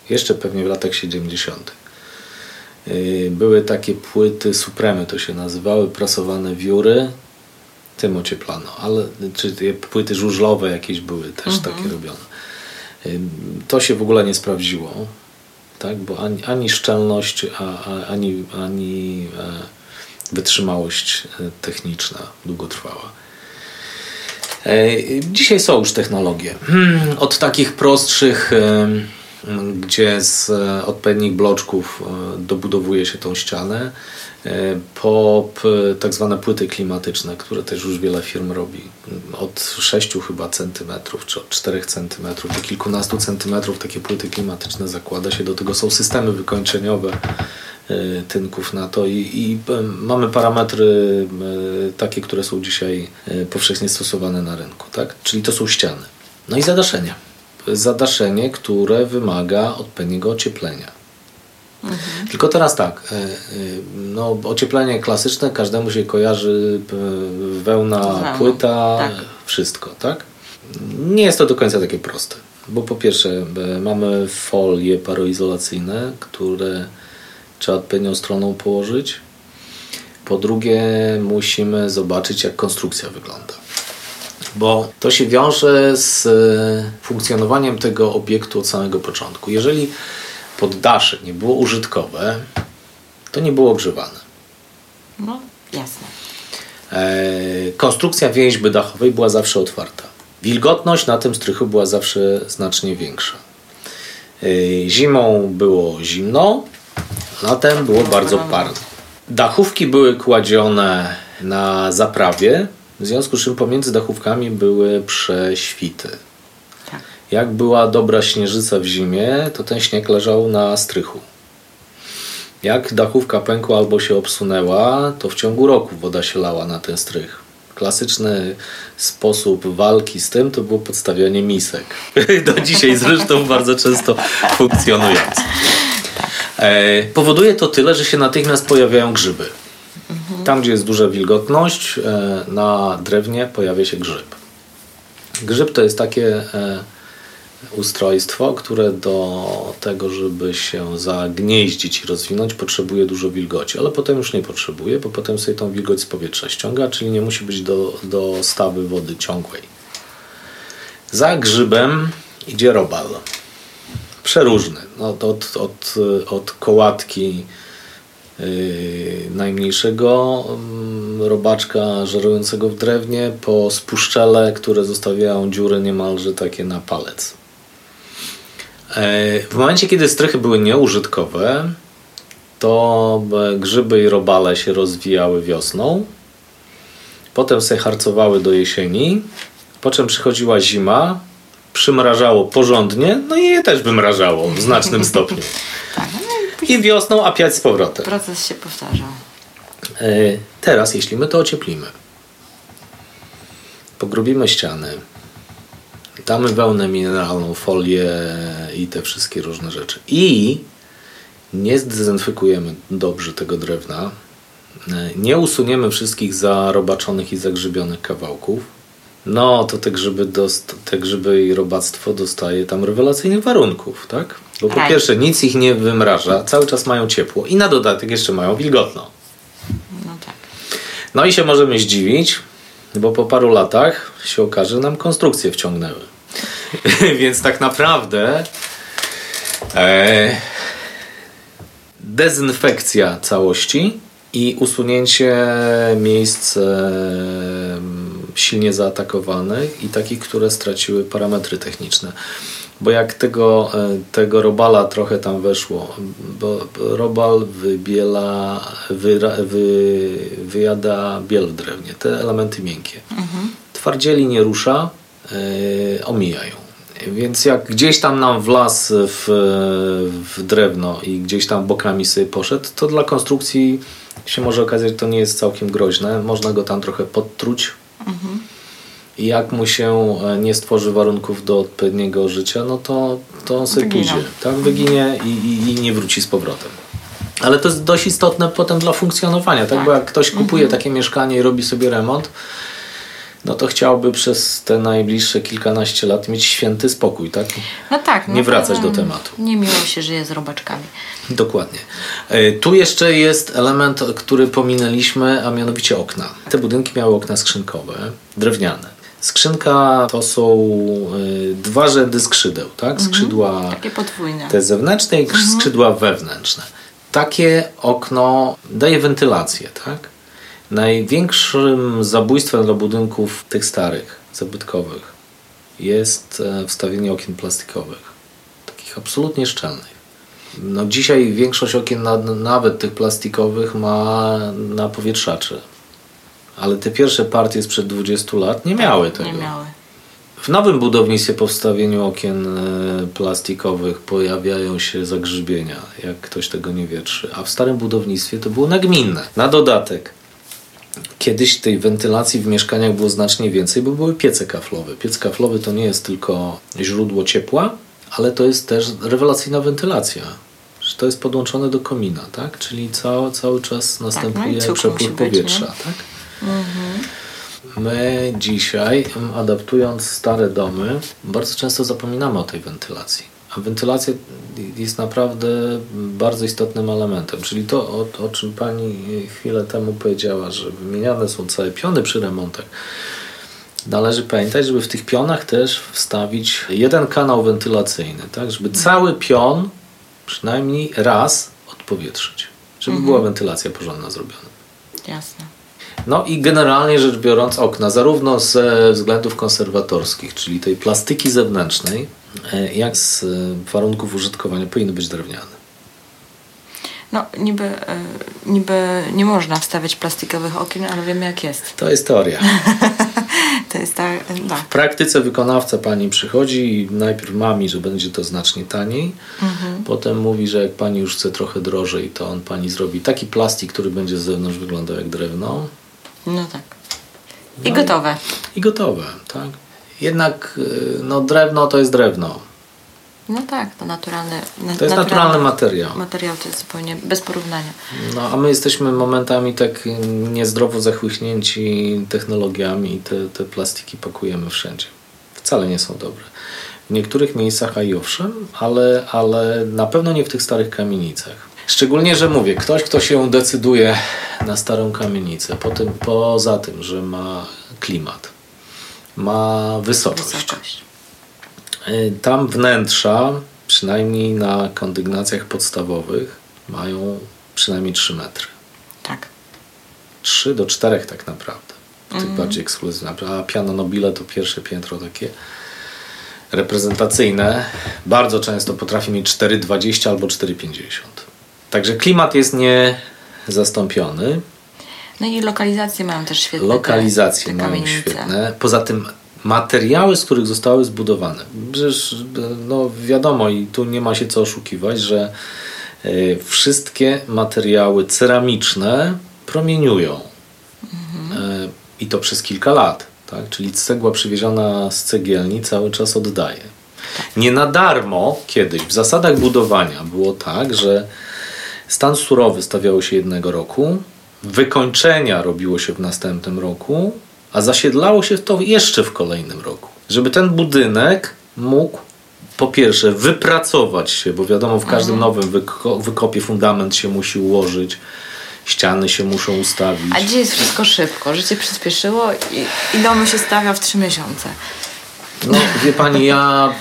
jeszcze pewnie w latach 70., y, były takie płyty Supremy, to się nazywały, prasowane wióry. Tym ocieplano, ale czy te płyty żużlowe jakieś były też takie robione. Y, To się w ogóle nie sprawdziło, tak? bo ani, ani szczelność, a, a, ani, ani e, wytrzymałość e, techniczna długotrwała. E, Dzisiaj są już technologie. Hmm, Od takich prostszych, em, gdzie z e, odpowiednich bloczków e, dobudowuje się tą ścianę, e, po tak zwane płyty klimatyczne, które też już wiele firm robi. Od 6 chyba centymetrów, czy od 4 centymetrów, do kilkunastu centymetrów takie płyty klimatyczne zakłada się. Do tego są systemy wykończeniowe e, tynków na to i, i e, mamy parametry e, takie, które są dzisiaj powszechnie stosowane na rynku. Tak? Czyli to są ściany. No i zadaszenie. Zadaszenie, które wymaga odpowiedniego ocieplenia. Mhm. Tylko teraz tak, no, ocieplenie klasyczne każdemu się kojarzy wełna, Wełna. płyta, tak. wszystko, tak? Nie jest to do końca takie proste, bo po pierwsze mamy folie paroizolacyjne, które trzeba odpowiednią stroną położyć. Po drugie musimy zobaczyć jak konstrukcja wygląda bo to się wiąże z e, funkcjonowaniem tego obiektu od samego początku. Jeżeli poddasze nie było użytkowe, to nie było ogrzewane. No, jasne. E, konstrukcja więźby dachowej była zawsze otwarta. Wilgotność na tym strychu była zawsze znacznie większa. E, zimą było zimno, latem było bardzo parno. Dachówki były kładzione na zaprawie, w związku z czym pomiędzy dachówkami były prześwity. Tak. Jak była dobra śnieżyca w zimie, to ten śnieg leżał na strychu. Jak dachówka pękła albo się obsunęła, to w ciągu roku woda się lała na ten strych. Klasyczny sposób walki z tym to było podstawianie misek. Do dzisiaj zresztą bardzo często funkcjonujący. E, powoduje to tyle, że się natychmiast pojawiają grzyby. Tam, gdzie jest duża wilgotność, e, na drewnie pojawia się grzyb. Grzyb to jest takie e, ustrojstwo, które do tego, żeby się zagnieździć i rozwinąć, potrzebuje dużo wilgoci, ale potem już nie potrzebuje, bo potem sobie tą wilgoć z powietrza ściąga, czyli nie musi być do, do stawy wody ciągłej. Za grzybem idzie robal. Przeróżny. Od, od, od, od kołatki Yy, najmniejszego mm, robaczka żerującego w drewnie po spuszczele, które zostawiają dziury niemalże takie na palec. Yy, w momencie, kiedy strychy były nieużytkowe, to grzyby i robale się rozwijały wiosną, potem se harcowały do jesieni, po czym przychodziła zima, przymrażało porządnie, no i je też wymrażało w znacznym stopniu. tak, i wiosną apiać z powrotem. Proces się powtarzał. E, teraz, jeśli my to ocieplimy, pogrubimy ściany, damy wełnę mineralną, folię i te wszystkie różne rzeczy i nie zdezynfekujemy dobrze tego drewna, e, nie usuniemy wszystkich zarobaczonych i zagrzybionych kawałków, no to te grzyby, dost, te grzyby i robactwo dostaje tam rewelacyjnych warunków, tak? Bo po pierwsze nic ich nie wymraża, cały czas mają ciepło i na dodatek jeszcze mają wilgotno. No tak. No i się możemy zdziwić, bo po paru latach się okaże, nam konstrukcje wciągnęły. Więc tak naprawdę e, dezynfekcja całości i usunięcie miejsc e, silnie zaatakowanych i takich, które straciły parametry techniczne. Bo jak tego, e, tego robala trochę tam weszło, bo robal wybiela, wy, wy, wyjada biel w drewnie, te elementy miękkie. Mhm. Twardzieli nie rusza, yy, omijają. Więc jak gdzieś tam nam wlazł w, w drewno i gdzieś tam bokami sobie poszedł, to dla konstrukcji się może okazać, że to nie jest całkiem groźne. Można go tam trochę podtruć. Mhm. I jak mu się e, nie stworzy warunków do odpowiedniego życia, no to, to on sobie pójdzie. Tak? Wyginie i, i, i, nie wróci z powrotem. Ale to jest dość istotne potem dla funkcjonowania, tak? tak. Bo jak ktoś kupuje mhm. takie mieszkanie i robi sobie remont, no to chciałby przez te najbliższe kilkanaście lat mieć święty spokój, tak? No tak. No nie wracać do tematu. Nie miło się żyje z robaczkami. Dokładnie. E, tu jeszcze jest element, który pominęliśmy, a mianowicie okna. Te budynki miały okna skrzynkowe, drewniane. Skrzynka to są y, dwa rzędy skrzydeł, tak? Mhm. Skrzydła Takie podwójne. te zewnętrzne i mhm. skrzydła wewnętrzne. Takie okno daje wentylację, tak? Największym zabójstwem dla budynków tych starych, zabytkowych jest e, wstawienie okien plastikowych. Takich absolutnie szczelnych. No dzisiaj większość okien, nawet tych plastikowych, ma na powietrzacze. Ale te pierwsze partie sprzed 20 lat nie miały tego. Nie miały. W nowym budownictwie po wstawieniu okien e, plastikowych pojawiają się zagrzybienia, jak ktoś tego nie wietrzy. A w starym budownictwie to było nagminne. Na dodatek Kiedyś tej wentylacji w mieszkaniach było znacznie więcej, bo były piece kaflowe. Piec kaflowy to nie jest tylko źródło ciepła, ale to jest też rewelacyjna wentylacja. to jest podłączone do komina, tak? Czyli cały, cały czas następuje tak, no przepływ powietrza, być, tak? Mhm. My dzisiaj, adaptując stare domy, bardzo często zapominamy o tej wentylacji. A wentylacja jest naprawdę bardzo istotnym elementem. Czyli to, o, o czym Pani chwilę temu powiedziała, że wymieniane są całe piony przy remontach. Należy pamiętać, żeby w tych pionach też wstawić jeden kanał wentylacyjny, tak? żeby cały pion przynajmniej raz odpowietrzyć, żeby mhm. była wentylacja porządna zrobiona. Jasne. No i generalnie rzecz biorąc okna, zarówno ze względów konserwatorskich, czyli tej plastyki zewnętrznej, jak z e, warunków użytkowania powinny być drewniane. No, niby, e, niby nie można wstawiać plastikowych okien, ale wiemy jak jest. To jest teoria. to jest tak, tak. W praktyce wykonawca pani przychodzi i najpierw mami, że będzie to znacznie taniej. Mhm. Potem mówi, że jak pani już chce trochę drożej, to on pani zrobi taki plastik, który będzie z zewnątrz wyglądał jak drewno. No tak. I no gotowe. I, I gotowe, tak. Jednak y, no, drewno to jest drewno. No tak, to naturalny, na, to jest naturalny, materiał. Materiał to jest zupełnie bez porównania. No, a my jesteśmy momentami tak niezdrowo zachłyśnięci technologiami i te, te plastiki pakujemy wszędzie. Wcale nie są dobre. W niektórych miejscach, a i owszem, ale, ale na pewno nie w tych starych kamienicach. Szczególnie, że mówię, ktoś, kto się decyduje na starą kamienicę, po tym, poza tym, że ma klimat, ma wysokość. wysokość. Y, tam wnętrza, przynajmniej na kondygnacjach podstawowych, mają przynajmniej 3 metry. Tak. 3 do 4 tak naprawdę. Tych mm. bardziej ekskluzywnych. A piano nobile to pierwsze piętro takie reprezentacyjne. Bardzo często potrafi mieć 4,20 albo 4,50. Także klimat jest niezastąpiony. No i lokalizacje mają też świetne. Lokalizacje te, te mają świetne. Poza tym materiały, z których zostały zbudowane. Przecież no wiadomo i tu nie ma się co oszukiwać, że e, wszystkie materiały ceramiczne promieniują. Mhm. E, I to przez kilka lat. Tak? Czyli cegła przywieziona z cegielni cały czas oddaje. Tak. Nie na darmo kiedyś w zasadach budowania było tak, że Stan surowy stawiało się jednego roku, wykończenia robiło się w następnym roku, a zasiedlało się to jeszcze w kolejnym roku. Żeby ten budynek mógł po pierwsze wypracować się, bo wiadomo, w każdym mhm. nowym wyko wykopie fundament się musi ułożyć, ściany się muszą ustawić. A dzisiaj jest wszystko szybko, życie przyspieszyło i, i domy się stawia w trzy miesiące. No, wie pani, ja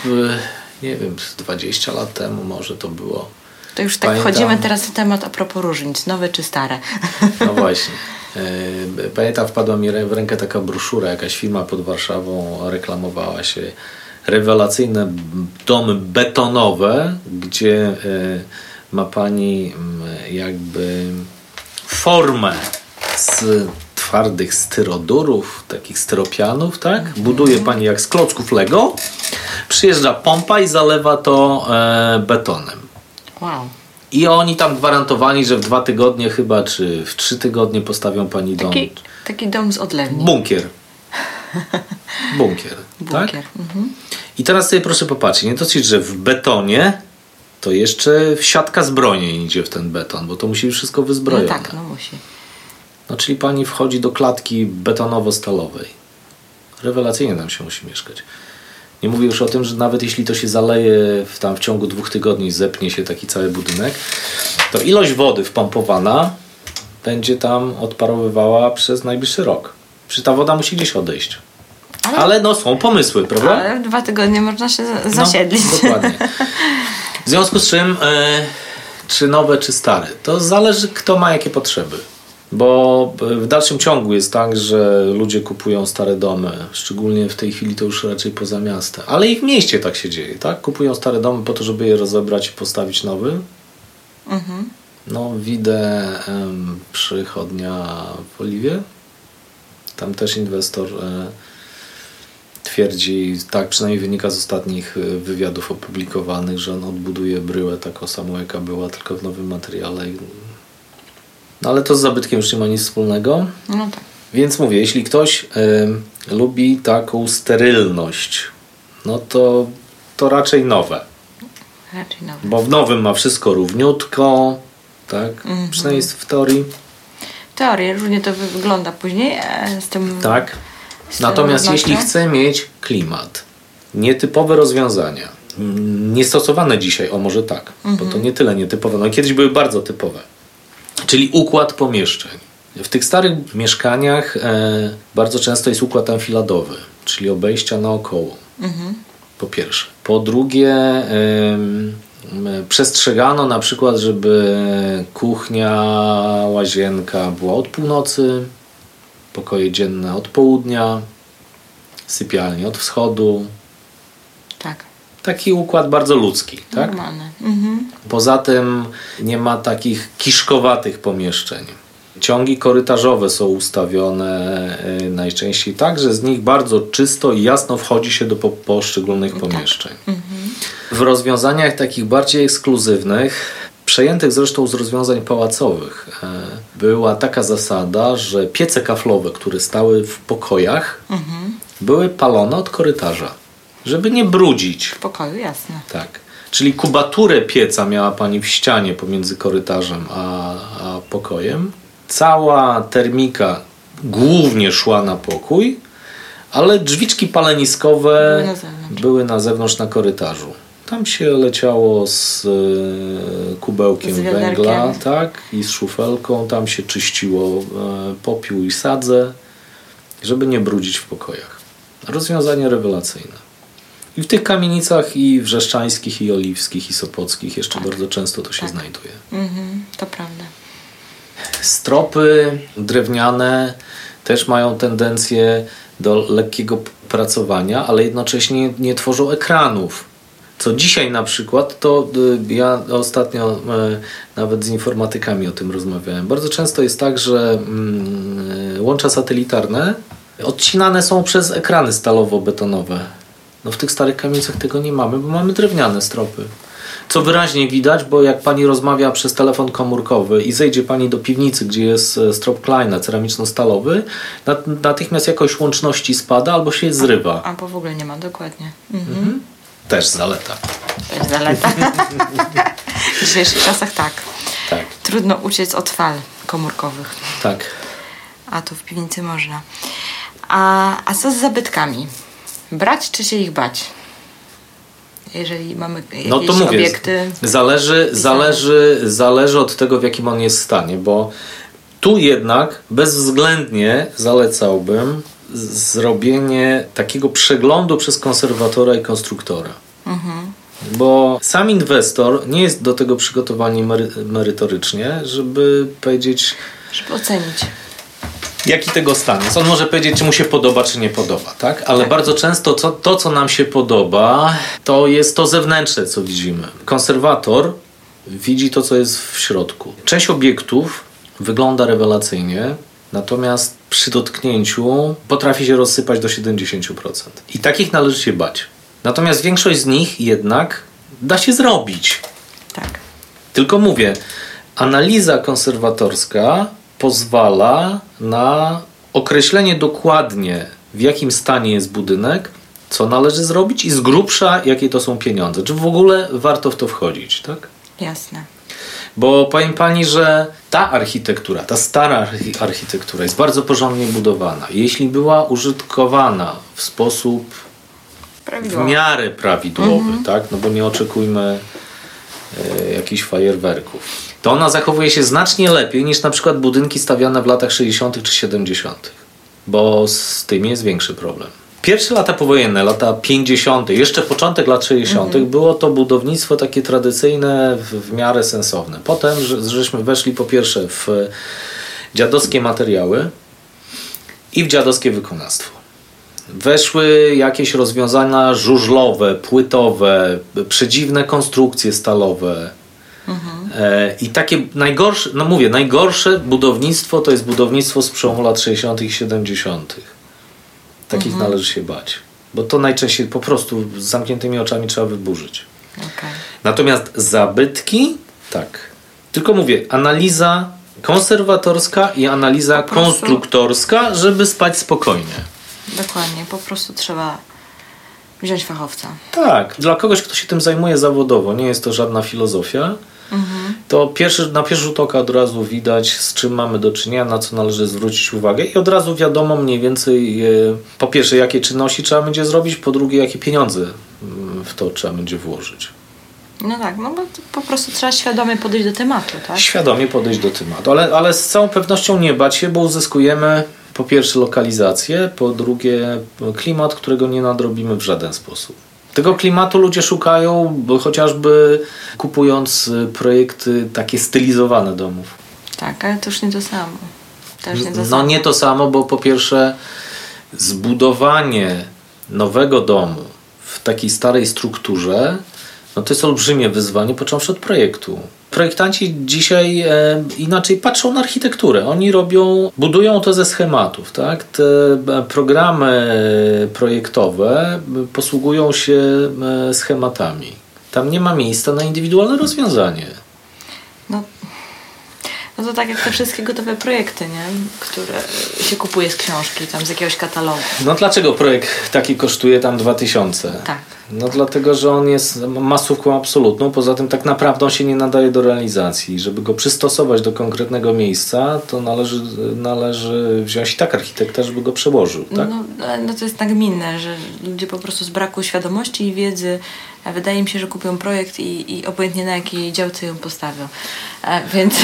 nie wiem, 20 lat temu może to było to już tak Pamiętam... wchodzimy teraz w temat a propos różnic, nowe czy stare. No właśnie. E, pamiętam, wpadła mi w rękę taka broszura, jakaś firma pod Warszawą reklamowała się rewelacyjne domy betonowe, gdzie e, ma pani jakby formę z twardych styrodurów, takich styropianów, tak? Buduje pani jak z klocków Lego. Przyjeżdża pompa i zalewa to e, betonem. Wow. I oni tam gwarantowali, że w dwa tygodnie chyba, czy w trzy tygodnie postawią pani dom. Taki, taki dom z odlewni. Bunkier. Bunkier. Bunkier. Tak? Mhm. I teraz sobie proszę popatrzeć, nie dosyć, że w betonie to jeszcze siatka zbrojeń idzie w ten beton, bo to musi być wszystko wyzbrojone. No tak, no musi. No czyli pani wchodzi do klatki betonowo-stalowej. Rewelacyjnie nam się musi mieszkać. Nie mówię już o tym, że nawet jeśli to się zaleje w, tam w ciągu dwóch tygodni, zepnie się taki cały budynek, to ilość wody wpompowana będzie tam odparowywała przez najbliższy rok. Przy ta woda musi gdzieś odejść. Ale, ale no są pomysły, prawda? Ale dwa tygodnie można się zasiedlić. No, dokładnie. W związku z czym, e, czy nowe, czy stare, to zależy kto ma jakie potrzeby. Bo w dalszym ciągu jest tak, że ludzie kupują stare domy, szczególnie w tej chwili to już raczej poza miastem. Ale i w mieście tak się dzieje, tak? Kupują stare domy po to, żeby je rozebrać i postawić nowy. Mhm. No, widzę um, przychodnia w Oliwie. Tam też inwestor e, twierdzi, tak przynajmniej wynika z ostatnich e, wywiadów opublikowanych, że on odbuduje bryłę taką samą, jaka była, tylko w nowym materiale no ale to z zabytkiem już nie ma nic wspólnego. No tak. Więc mówię, jeśli ktoś y, lubi taką sterylność, no to, to raczej nowe. Raczej nowy. Bo w nowym ma wszystko równiutko, tak? Mhm. Przynajmniej w teorii. Teorię, różnie to wy- wygląda później e, z tym. Tak. z Natomiast jeśli chcę mieć klimat, nietypowe rozwiązania, niestosowane dzisiaj, o może tak, bo to nie tyle nietypowe, no kiedyś były bardzo typowe, czyli układ pomieszczeń. W tych starych mieszkaniach e, bardzo często jest układ enfiladowy, czyli obejścia naokoło. Po pierwsze. Po drugie, przestrzegano na przykład, żeby kuchnia, łazienka była od północy, pokoje dzienne od południa, sypialnie od wschodu. Tak. Taki układ bardzo ludzki, tak? Normalne. Mhm. Poza tym nie ma takich kiszkowatych pomieszczeń. Ciągi korytarzowe są ustawione y, najczęściej tak, że z nich bardzo czysto i jasno wchodzi się do po- poszczególnych pomieszczeń. W rozwiązaniach takich bardziej ekskluzywnych, przejętych zresztą z rozwiązań pałacowych, e, była taka zasada, że piece kaflowe, które stały w pokojach, były palone od korytarza, żeby nie brudzić. W pokoju, jasne. Tak. Czyli kubaturę pieca miała pani w ścianie pomiędzy korytarzem a, a pokojem. Cała termika głównie szła na pokój, ale drzwiczki paleniskowe Były na zewnątrz. były na zewnątrz na korytarzu. Tam się leciało z e, kubełkiem Z węgla tak, i z szufelką. Tam się czyściło e, popiół i sadzę, żeby nie brudzić w pokojach. Rozwiązanie rewelacyjne. I w tych kamienicach i wrzeszczańskich, i oliwskich, i sopockich jeszcze bardzo często to się Tak. znajduje. Mhm. To prawda. Stropy drewniane też mają tendencję do lekkiego pracowania, ale jednocześnie nie tworzą ekranów. Co dzisiaj na przykład, to y, ja ostatnio y, nawet z informatykami o tym rozmawiałem. Bardzo często jest tak, że mm, y, łącza satelitarne odcinane są przez ekrany stalowo-betonowe. No w tych starych kamienicach tego nie mamy, bo mamy drewniane stropy. Co wyraźnie widać, bo jak pani rozmawia przez telefon komórkowy i zejdzie pani do piwnicy, gdzie jest e, strop Kleina ceramiczno-stalowy, nat- natychmiast jakość łączności spada albo się zrywa. Albo w ogóle nie ma, dokładnie. Mhm. Też zaleta. Jest zaleta. w dzisiejszych czasach tak. Tak, Trudno uciec od fal komórkowych. tak. A tu w piwnicy można. A, a co z zabytkami? Brać czy się ich bać? Jeżeli mamy jakieś No to mówię, obiekty. zależy, zależy, zależy od tego, w jakim on jest stanie, bo tu jednak bezwzględnie zalecałbym zrobienie takiego przeglądu przez konserwatora i konstruktora. Bo sam inwestor nie jest do tego przygotowany mery, merytorycznie, żeby powiedzieć, Żeby ocenić. Jaki tego stan jest. On może powiedzieć, czy mu się podoba, czy nie podoba, tak? Ale Tak. bardzo często co, to, co nam się podoba, to jest to zewnętrzne, co widzimy. Konserwator widzi to, co jest w środku. Część obiektów wygląda rewelacyjnie, natomiast przy dotknięciu potrafi się rozsypać do 70%. I takich należy się bać. Natomiast większość z nich jednak da się zrobić. Tak. Tylko mówię, analiza konserwatorska pozwala na określenie dokładnie, w jakim stanie jest budynek, co należy zrobić i z grubsza, jakie to są pieniądze. Czy w ogóle warto w to wchodzić, tak? Jasne. Bo powiem pani, że ta architektura, ta stara archi- architektura jest bardzo porządnie budowana. Jeśli była użytkowana w sposób w miarę prawidłowy, tak? No bo nie oczekujmy e, jakichś fajerwerków. To ona zachowuje się znacznie lepiej niż na przykład budynki stawiane w latach 60. czy 70., bo z tym jest większy problem. Pierwsze lata powojenne, lata 50., jeszcze początek lat 60., było to budownictwo takie tradycyjne, w, w miarę sensowne. Potem, że, żeśmy weszli po pierwsze w dziadowskie materiały i w dziadowskie wykonawstwo. Weszły jakieś rozwiązania żużlowe, płytowe, przedziwne konstrukcje stalowe. E, I takie najgorsze, no mówię, najgorsze budownictwo to jest budownictwo z przełomu lat 60. i 70. Takich należy się bać. Bo to najczęściej po prostu z zamkniętymi oczami trzeba wyburzyć. Okej. Natomiast zabytki, tak. Tylko mówię, analiza konserwatorska i analiza konstruktorska, żeby spać spokojnie. Dokładnie. Po prostu trzeba wziąć fachowca. Tak, dla kogoś, kto się tym zajmuje zawodowo, nie jest to żadna filozofia, mhm. to pierwszy, na pierwszy rzut oka od razu widać, z czym mamy do czynienia, na co należy zwrócić uwagę i od razu wiadomo mniej więcej, e, po pierwsze, jakie czynności trzeba będzie zrobić, po drugie, jakie pieniądze mm, w to trzeba będzie włożyć. No tak, no bo po prostu trzeba świadomie podejść do tematu, tak? Świadomie podejść do tematu, ale, ale z całą pewnością nie bać się, bo uzyskujemy po pierwsze lokalizację, po drugie klimat, którego nie nadrobimy w żaden sposób. Tego klimatu ludzie szukają chociażby kupując y, projekty takie stylizowane domów. Tak, ale to już nie to samo. Też nie to no samo. nie to samo, bo po pierwsze zbudowanie nowego domu w takiej starej strukturze no to jest olbrzymie wyzwanie, począwszy od projektu. Projektanci dzisiaj e, inaczej patrzą na architekturę. Oni robią, budują to ze schematów. Tak? Te e, programy projektowe posługują się e, schematami. Tam nie ma miejsca na indywidualne rozwiązanie. No, no to tak jak te wszystkie gotowe projekty, nie? które się kupuje z książki, tam z jakiegoś katalogu. No dlaczego projekt taki kosztuje tam 2000? Tak. No dlatego, że on jest masówką absolutną, poza tym tak naprawdę on się nie nadaje do realizacji. Żeby go przystosować do konkretnego miejsca, to należy, należy wziąć tak architekta, żeby go przełożył. Tak? No, no to jest nagminne, że ludzie po prostu z braku świadomości i wiedzy wydaje mi się, że kupią projekt i, i obojętnie na jakiej działce ją postawią. A, więc...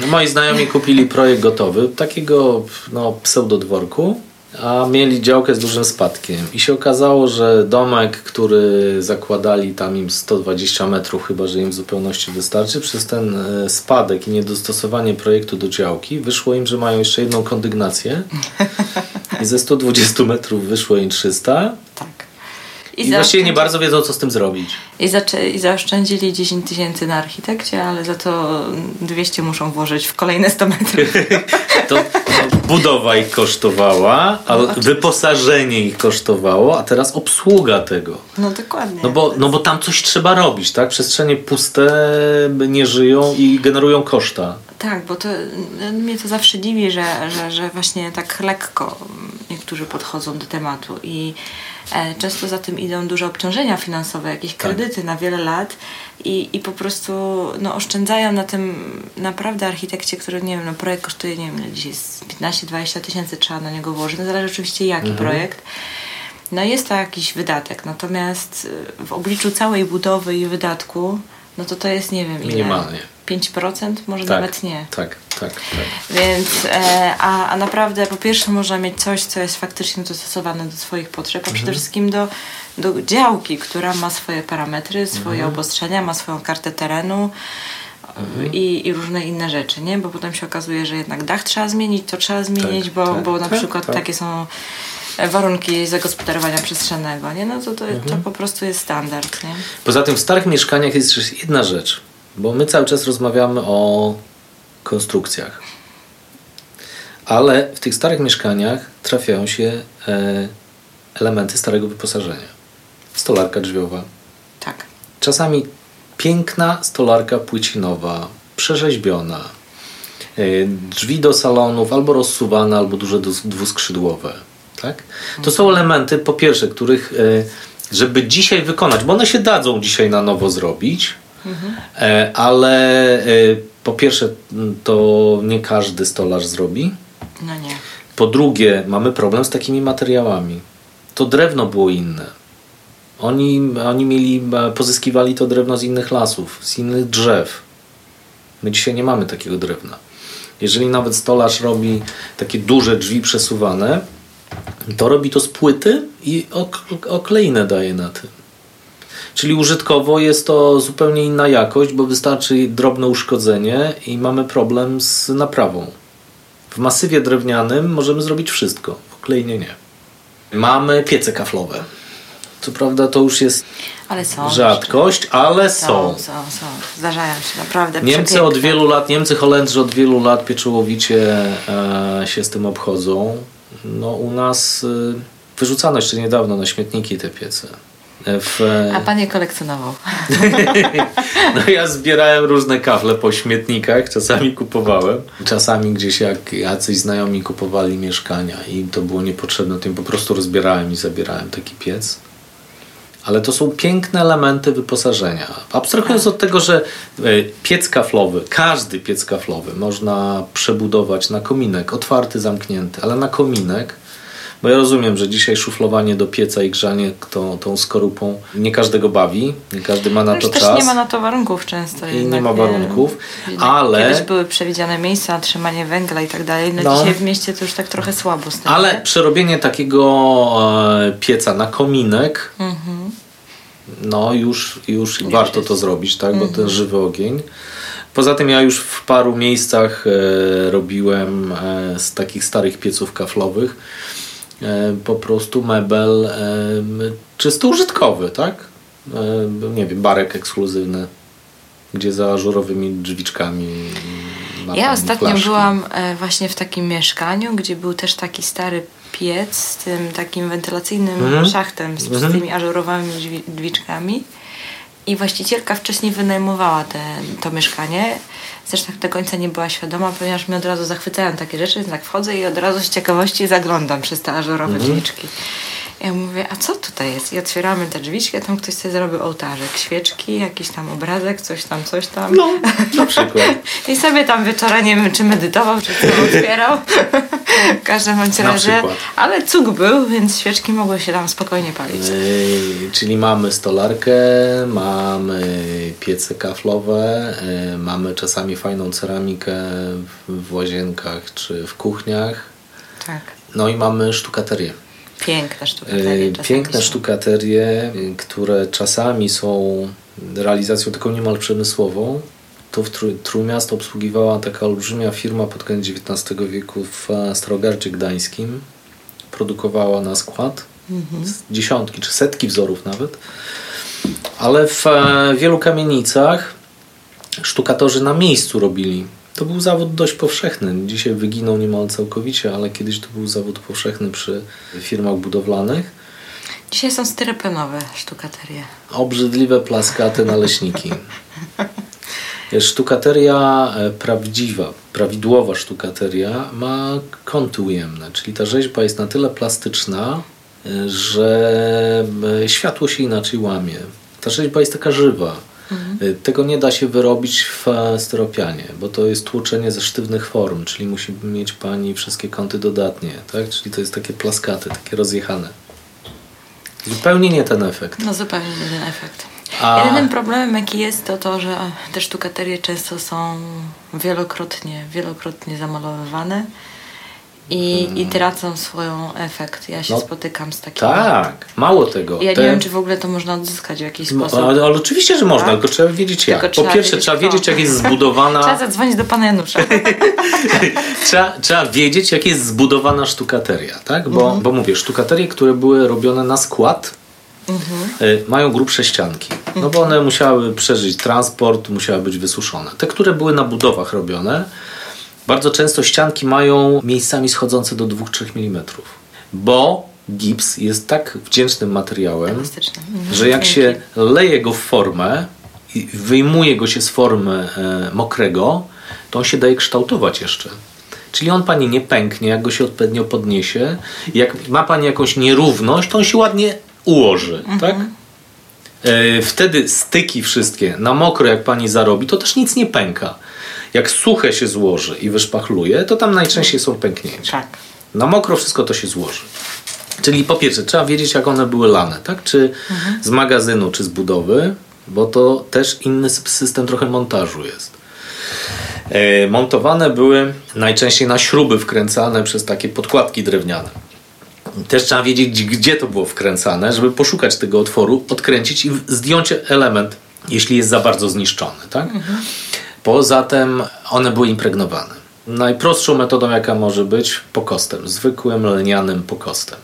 No, moi znajomi kupili projekt gotowy, takiego no, pseudodworku a mieli działkę z dużym spadkiem. I się okazało, że domek, który zakładali tam im 120 metrów, chyba że im w zupełności wystarczy, przez ten e, spadek i niedostosowanie projektu do działki, wyszło im, że mają jeszcze jedną kondygnację. I ze 120 metrów wyszło im 300. Tak. I, I właściwie nie bardzo wiedzą, co z tym zrobić. I, zaczę- I zaoszczędzili 10 tysięcy na architekcie, ale za to 200 muszą włożyć w kolejne 100 metrów. to, budowa ich kosztowała, a no, wyposażenie ich kosztowało, a teraz obsługa tego. No dokładnie. No bo, no bo tam coś trzeba robić, tak? Przestrzenie puste nie żyją i generują koszta. Tak, bo to mnie to zawsze dziwi, że, że, że właśnie tak lekko niektórzy podchodzą do tematu i często za tym idą duże obciążenia finansowe, jakieś tak. kredyty tak. na wiele lat i, i po prostu no, oszczędzają na tym naprawdę architekcie, który, nie wiem, no, projekt kosztuje, nie wiem, dzisiaj 15-20 tysięcy trzeba na niego włożyć. No, zależy oczywiście jaki mhm. projekt. No jest to jakiś wydatek, natomiast w obliczu całej budowy i wydatku, no to to jest, nie wiem, ile? Minimalnie. 5%? Może tak, nawet nie. Tak, tak, tak. Więc, e, a, a naprawdę po pierwsze można mieć coś, co jest faktycznie dostosowane do swoich potrzeb, a mhm. przede wszystkim do, do działki, która ma swoje parametry, swoje mhm. obostrzenia, ma swoją kartę terenu. Mhm. I, I różne inne rzeczy, nie? Bo potem się okazuje, że jednak dach trzeba zmienić, to trzeba zmienić, tak, bo, tak, bo na tak, przykład tak. takie są warunki zagospodarowania przestrzennego, nie? No to, to, to mhm. po prostu jest standard, nie? Poza tym w starych mieszkaniach jest jeszcze jedna rzecz – bo my cały czas rozmawiamy o konstrukcjach. Ale w tych starych mieszkaniach trafiają się e, elementy starego wyposażenia. Stolarka drzwiowa. Tak. Czasami piękna stolarka płycinowa, przerzeźbiona. E, drzwi do salonów albo rozsuwane, albo duże dwuskrzydłowe. Tak? To są elementy, po pierwsze, których, e, żeby dzisiaj wykonać, bo one się dadzą dzisiaj na nowo zrobić, Mhm. Ale e, po pierwsze, to nie każdy stolarz zrobi. No nie. Po drugie, mamy problem z takimi materiałami. To drewno było inne. Oni, oni mieli, e, pozyskiwali to drewno z innych lasów, z innych drzew. My dzisiaj nie mamy takiego drewna. Jeżeli nawet stolarz robi takie duże drzwi przesuwane, to robi to z płyty i okleinę daje na tym. Czyli użytkowo jest to zupełnie inna jakość, bo wystarczy drobne uszkodzenie i mamy problem z naprawą. W masywie drewnianym możemy zrobić wszystko, w okleinie nie. Mamy piece kaflowe. Co prawda to już jest ale są rzadkość, ale są. Są, są, są. Zdarzają się naprawdę. Niemcy od wielu lat, Niemcy, Holendrzy od wielu lat pieczołowicie e, się z tym obchodzą. No u nas e, wyrzucano jeszcze niedawno na śmietniki te piece. W... A pan je kolekcjonował? no ja zbierałem różne kafle po śmietnikach, czasami kupowałem. Czasami gdzieś jak jacyś znajomi kupowali mieszkania i to było niepotrzebne, to im po prostu rozbierałem i zabierałem taki piec. ale to są piękne elementy wyposażenia. Abstrahując od tego, że e, piec kaflowy, każdy piec kaflowy można przebudować na kominek, otwarty, zamknięty, ale na kominek, bo ja rozumiem, że dzisiaj szuflowanie do pieca i grzanie tą, tą skorupą nie każdego bawi, nie każdy ma na to też czas. nie ma na to warunków często. I jednak, nie ma warunków, ale... Kiedyś były przewidziane miejsca trzymanie węgla i tak dalej. No, No. dzisiaj w mieście to już tak trochę słabo z tym. Ale nie? przerobienie takiego e, pieca na kominek, Mhm. no już, już warto to zrobić, tak? Bo ten żywy ogień. Poza tym ja już w paru miejscach e, robiłem e, z takich starych pieców kaflowych po prostu mebel e, czysto użytkowy, tak? E, nie wiem, barek ekskluzywny, gdzie za ażurowymi drzwiczkami Ja ostatnio flaszki. byłam e, właśnie w takim mieszkaniu, gdzie był też taki stary piec z tym takim wentylacyjnym Mhm. szachtem, z, z Mhm. tymi ażurowymi drzwi, drzwiczkami. I właścicielka wcześniej wynajmowała te, to mieszkanie. Zresztą do końca nie była świadoma, ponieważ mnie od razu zachwycają takie rzeczy, więc tak wchodzę i od razu z ciekawości zaglądam przez te ażurowe Mhm. drzwiczki. Ja mówię, a co tutaj jest? I otwieramy te drzwiczki, a tam ktoś sobie zrobił ołtarzek, świeczki, jakiś tam obrazek, coś tam, coś tam. No, na przykład. I sobie tam wieczorem nie wiem, czy medytował, czy co otwierał. w każdym bądź Na razie. przykład. Ale cuk był, więc świeczki mogły się tam spokojnie palić. Yy, Czyli mamy stolarkę, mamy piece kaflowe, yy, mamy czasami fajną ceramikę w- w łazienkach czy w kuchniach. Tak. No i mamy sztukaterię. Piękna sztuka. Yy, Piękne sztukaterie, które czasami są realizacją taką niemal przemysłową. To w Trój- Trójmiasto obsługiwała taka olbrzymia firma pod koniec XIX wieku w Starogardzie Gdańskim. Produkowała na skład z dziesiątki czy setki wzorów nawet. Ale w e, wielu kamienicach sztukatorzy na miejscu robili. To był zawód dość powszechny. Dzisiaj wyginął niemal całkowicie, ale kiedyś to był zawód powszechny przy firmach budowlanych. Dzisiaj są styropenowe sztukaterie. Obrzydliwe plaskate naleśniki. Sztukateria e, prawdziwa, prawidłowa sztukateria ma kąty ujemne, czyli ta rzeźba jest na tyle plastyczna, e, że e, światło się inaczej łamie. Ta rzeźba jest taka żywa. E, Tego nie da się wyrobić w e, styropianie, bo to jest tłoczenie ze sztywnych form, czyli musi mieć Pani wszystkie kąty dodatnie, tak? Czyli to jest takie plaskate, takie rozjechane. Zupełnie nie ten efekt. No zupełnie nie ten efekt. A- Jedynym problemem jaki jest to to, że te sztukaterie często są wielokrotnie, wielokrotnie zamalowywane i, i tracą swoją efekt. Ja się. No, spotykam z takimi. Tak, mało tego. Ja Te- nie wiem, czy w ogóle to można odzyskać w jakiś No, sposób. ale, ale oczywiście, że można, Tak? tylko trzeba wiedzieć jak. Tylko Po trzeba pierwsze, wiedzieć trzeba wiedzieć, jak jest zbudowana. Trzeba zadzwonić do pana Janusza. trzeba, trzeba wiedzieć, jak jest zbudowana sztukateria, tak? Bo, Mhm. bo mówię, sztukaterie, które były robione na skład, Mhm. y, mają grubsze ścianki. No bo one musiały przeżyć transport, musiały być wysuszone. Te, które były na budowach robione, bardzo często ścianki mają miejscami schodzące do 2-3 mm. Bo gips jest tak wdzięcznym materiałem. Mhm. że jak się leje go w formę i wyjmuje go się z formy e, mokrego, to on się daje kształtować jeszcze. Czyli on pani nie pęknie, jak go się odpowiednio podniesie. Jak ma pani jakąś nierówność, to on się ładnie ułoży, tak? E, wtedy styki wszystkie na mokro, jak pani zarobi, to też nic nie pęka. Jak suche się złoży i wyszpachluje, to tam najczęściej są pęknięcia. Tak. Na mokro wszystko to się złoży. Czyli po pierwsze, trzeba wiedzieć, jak one były lane, tak? Czy z magazynu, czy z budowy, bo to też inny sy- system trochę montażu jest. E, montowane były najczęściej na śruby wkręcane przez takie podkładki drewniane. Też trzeba wiedzieć, gdzie- to było wkręcane, żeby poszukać tego otworu, odkręcić i zdjąć element, jeśli jest za bardzo zniszczony. Tak? Poza tym one były impregnowane. Najprostszą metodą, jaka może być, pokostem, zwykłym lnianym pokostem.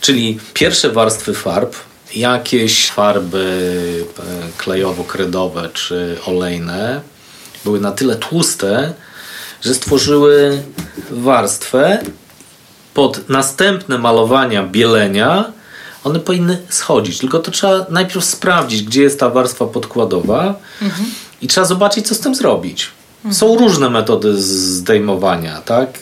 Czyli pierwsze warstwy farb, jakieś farby e, klejowo-kredowe czy olejne, były na tyle tłuste, że stworzyły warstwę pod następne malowania bielenia one powinny schodzić. Tylko to trzeba najpierw sprawdzić, gdzie jest ta warstwa podkładowa i trzeba zobaczyć, co z tym zrobić. Są różne metody zdejmowania, tak?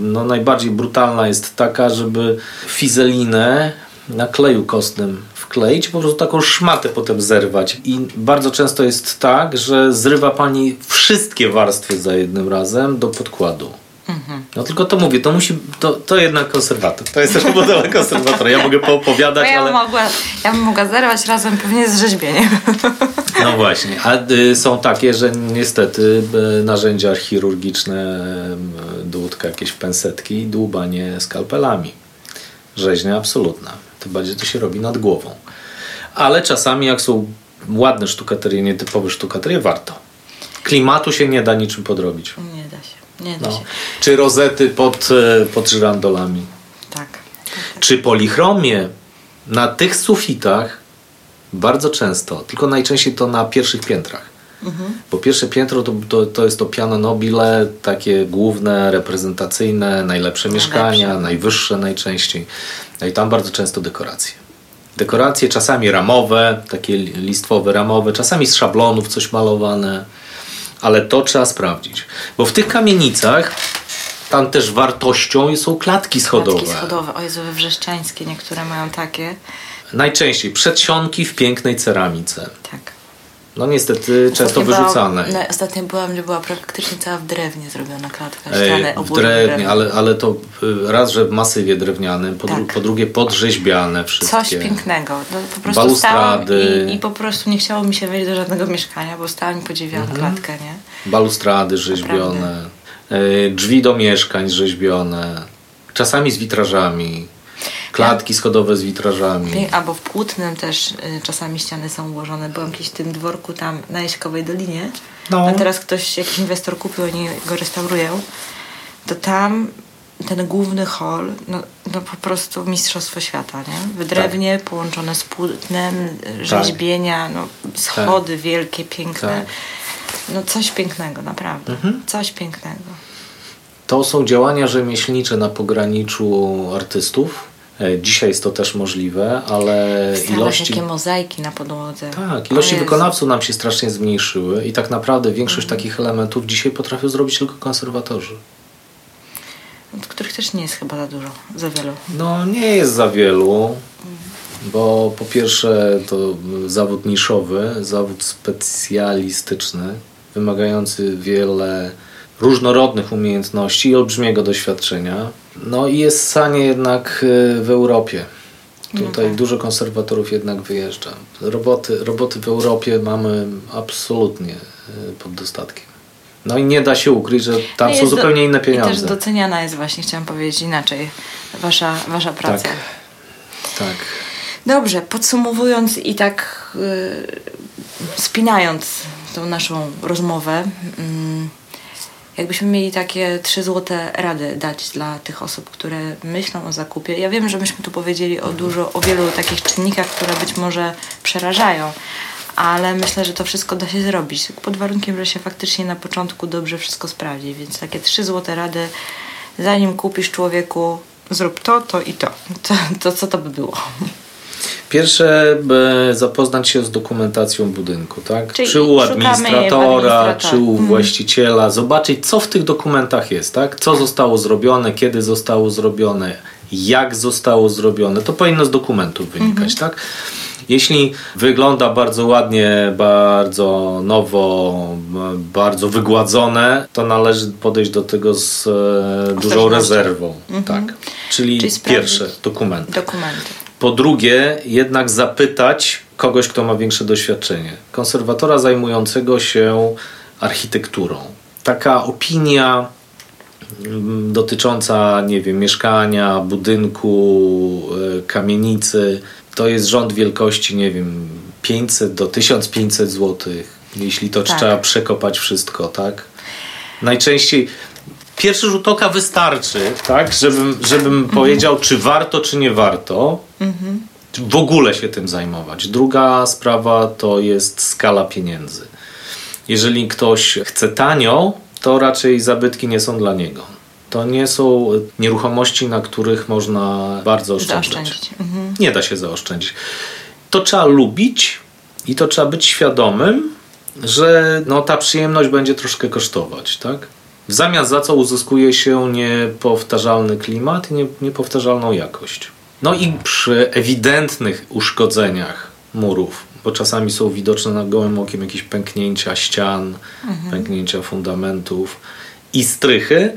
No, najbardziej brutalna jest taka, żeby fizelinę na kleju kostnym wkleić kleić, po prostu taką szmatę potem zerwać. I bardzo często jest tak, że zrywa pani wszystkie warstwy za jednym razem do podkładu. No tylko to mówię, to musi, to, to jednak konserwator. To jest też model konserwatora. Ja mogę poopowiadać, ja ale... Mogła, ja bym mogła zerwać razem pewnie z rzeźbieniem. No właśnie, a y, są takie, że niestety y, narzędzia chirurgiczne, y, dłutka, jakieś pensetki, dłubanie skalpelami. Rzeźnia absolutna. Tym bardziej to się robi nad głową. Ale czasami jak są ładne sztukaterie, nietypowe sztukaterie, warto. Klimatu się nie da niczym podrobić. Nie da się. Nie da No. się. Czy rozety pod, pod żyrandolami. Tak. Czy polichromie na tych sufitach bardzo często, tylko najczęściej to na pierwszych piętrach. Bo pierwsze piętro to, to, to jest to piano nobile, takie główne, reprezentacyjne, najlepsze mieszkania, najwyższe najczęściej. No i tam bardzo często dekoracje. Dekoracje czasami ramowe, takie listwowe ramowe, czasami z szablonów coś malowane, ale to trzeba sprawdzić. Bo w tych kamienicach tam też wartością są klatki schodowe. Klatki schodowe. O Jezu, wrzeszczańskie niektóre mają takie. Najczęściej przedsionki w pięknej ceramice. Tak. No niestety często Ostatnio wyrzucane. Byłam, ostatnio byłam, gdzie była praktycznie cała w drewnie zrobiona klatka. Ściany w drewnie, ale, ale to y, raz, że w masywie drewnianym, po, dru- Tak. po drugie podrzeźbiane wszystkie. Coś pięknego. No, po prostu Balustrady. i, i po prostu nie chciało mi się wejść do żadnego mieszkania, bo stałam i podziwiałam Mhm. klatkę, nie? Balustrady rzeźbione, y, drzwi do mieszkań rzeźbione, czasami z witrażami, klatki schodowe z witrażami. Albo w płótnem też y, czasami ściany są ułożone. Byłam kiedyś w tym dworku tam na Jaśkowej Dolinie. No. A teraz ktoś, jakiś inwestor kupił, oni go restaurują. To tam ten główny hol, no, no po prostu mistrzostwo świata, nie? W drewnie połączone z płótnem, y, rzeźbienia, no, schody wielkie, piękne. Tak. No coś pięknego, naprawdę. Mhm. Coś pięknego. To są działania rzemieślnicze na pograniczu artystów. E, Dzisiaj jest to też możliwe, ale Same ilości, takie mozaiki na podłodze. tak, ilości wykonawców nam się strasznie zmniejszyły i tak naprawdę większość Mhm. takich elementów dzisiaj potrafią zrobić tylko konserwatorzy. Od których też nie jest chyba za dużo, za wielu. No nie jest za wielu, bo po pierwsze to zawód niszowy, zawód specjalistyczny, wymagający wiele różnorodnych umiejętności i olbrzymiego doświadczenia. No i jest sanie jednak y, w Europie. Tutaj tak. dużo konserwatorów jednak wyjeżdża. Roboty, roboty w Europie mamy absolutnie y, pod dostatkiem. No i nie da się ukryć, że tam No są jest do- zupełnie inne I pieniądze. też doceniana jest właśnie, chciałam powiedzieć inaczej, wasza, wasza praca. Tak. Tak. Dobrze, podsumowując i tak y, spinając tą naszą rozmowę, mm, jakbyśmy mieli takie trzy złote rady dać dla tych osób, które myślą o zakupie. Ja wiem, że myśmy tu powiedzieli o dużo, o wielu takich czynnikach, które być może przerażają, ale myślę, że to wszystko da się zrobić, pod warunkiem, że się faktycznie na początku dobrze wszystko sprawdzi. Więc takie trzy złote rady, zanim kupisz człowieku, zrób to, to i to. To, to co to by było? Pierwsze, by zapoznać się z dokumentacją budynku, tak? Czyli czy u administratora, czy u Mhm. właściciela, zobaczyć, co w tych dokumentach jest, tak? Co zostało zrobione, kiedy zostało zrobione, jak zostało zrobione. To powinno z dokumentów wynikać, Mhm. tak? Jeśli wygląda bardzo ładnie, bardzo nowo, bardzo wygładzone, to należy podejść do tego z e, dużą rezerwą. Tak. Czyli, Czyli pierwsze, dokumenty. Dokumenty. Po drugie, jednak zapytać kogoś, kto ma większe doświadczenie. Konserwatora zajmującego się architekturą. Taka opinia mm, dotycząca, nie wiem, mieszkania, budynku, y, kamienicy, to jest rząd wielkości, nie wiem, 500 do 1500 zł, jeśli to Tak. trzeba przekopać wszystko, tak? Najczęściej pierwszy rzut oka wystarczy, tak, żebym, żebym powiedział, czy warto, czy nie warto w ogóle się tym zajmować. Druga sprawa to jest skala pieniędzy. Jeżeli ktoś chce tanio, to raczej zabytki nie są dla niego. To nie są nieruchomości, na których można bardzo oszczędzać. Zaoszczędzić. Mhm. Nie da się zaoszczędzić. To trzeba lubić i to trzeba być świadomym, że no, ta przyjemność będzie troszkę kosztować, tak? W zamian za co uzyskuje się niepowtarzalny klimat i nie, niepowtarzalną jakość. No i przy ewidentnych uszkodzeniach murów, bo czasami są widoczne na gołym okiem jakieś pęknięcia ścian, mhm. pęknięcia fundamentów i strychy,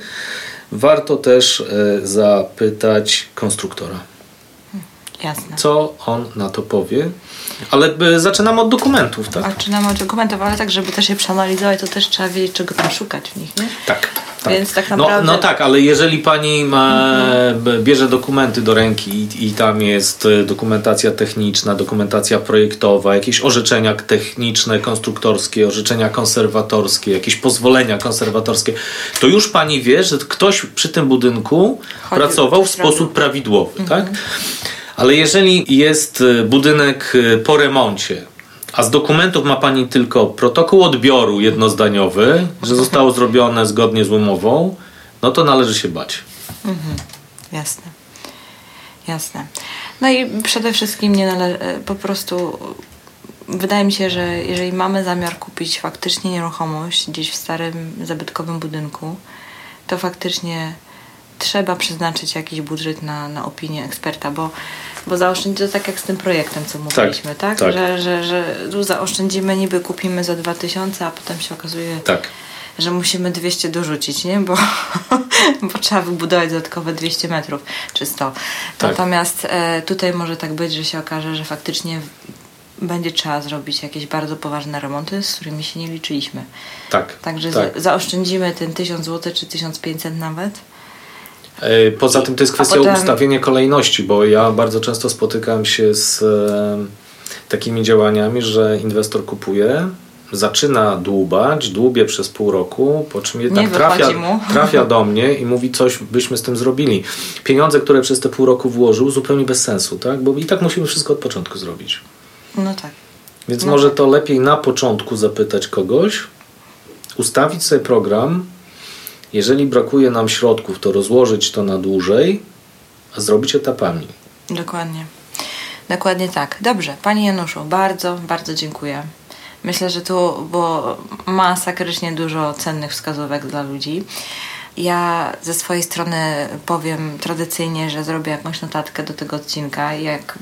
warto też e, zapytać konstruktora. Jasne. Co on na to powie? Ale e, zaczynamy od dokumentów, tak? Zaczynamy od dokumentów, ale tak, żeby też je przeanalizować, to też trzeba wiedzieć, czego tam szukać w nich, nie? Tak. Tak. Więc tak naprawdę... No, no tak, ale jeżeli pani ma, mhm. bierze dokumenty do ręki i, i, tam jest e, dokumentacja techniczna, dokumentacja projektowa, jakieś orzeczenia techniczne, konstruktorskie, orzeczenia konserwatorskie, jakieś pozwolenia konserwatorskie, to już pani wie, że ktoś przy tym budynku Chodzi pracował w sposób prawidłowy, tak? mhm. tak? Ale jeżeli jest e, budynek e, po remoncie, a z dokumentów ma Pani tylko protokół odbioru jednozdaniowy, że zostało zrobione zgodnie z umową, no to należy się bać. Mhm. Jasne. Jasne. No i przede wszystkim nie nale- e, po prostu wydaje mi się, że jeżeli mamy zamiar kupić faktycznie nieruchomość gdzieś w starym, zabytkowym budynku, to faktycznie trzeba przeznaczyć jakiś budżet na, na opinię eksperta, bo bo zaoszczędzić to tak jak z tym projektem, co mówiliśmy, tak? tak? tak. Że, że, że tu zaoszczędzimy, niby kupimy za 2000, a potem się okazuje, tak. że musimy 200 dorzucić, nie? Bo, bo trzeba wybudować dodatkowe 200 metrów czy 100. Tak. Natomiast e, tutaj może tak być, że się okaże, że faktycznie będzie trzeba zrobić jakieś bardzo poważne remonty, z którymi się nie liczyliśmy. Tak. Także tak. Za, zaoszczędzimy ten 1000 zł czy 1500 nawet poza tym to jest kwestia potem... ustawienia kolejności, bo ja bardzo często spotykam się z e, takimi działaniami, że inwestor kupuje, zaczyna dłubać, dłubie przez pół roku, po czym jednak trafia, trafia do mnie i mówi coś byśmy z tym zrobili. Pieniądze, które przez te pół roku włożył, zupełnie bez sensu, tak? Bo i tak musimy wszystko od początku zrobić. No tak. Więc no może tak. to lepiej na początku zapytać kogoś, ustawić sobie program, jeżeli brakuje nam środków, to rozłożyć to na dłużej, a zrobić etapami. Dokładnie. Dokładnie tak. Dobrze, Pani Januszu, bardzo, bardzo dziękuję. Myślę, że tu było masakrycznie dużo cennych wskazówek dla ludzi. Ja ze swojej strony powiem tradycyjnie, że zrobię jakąś notatkę do tego odcinka. Jak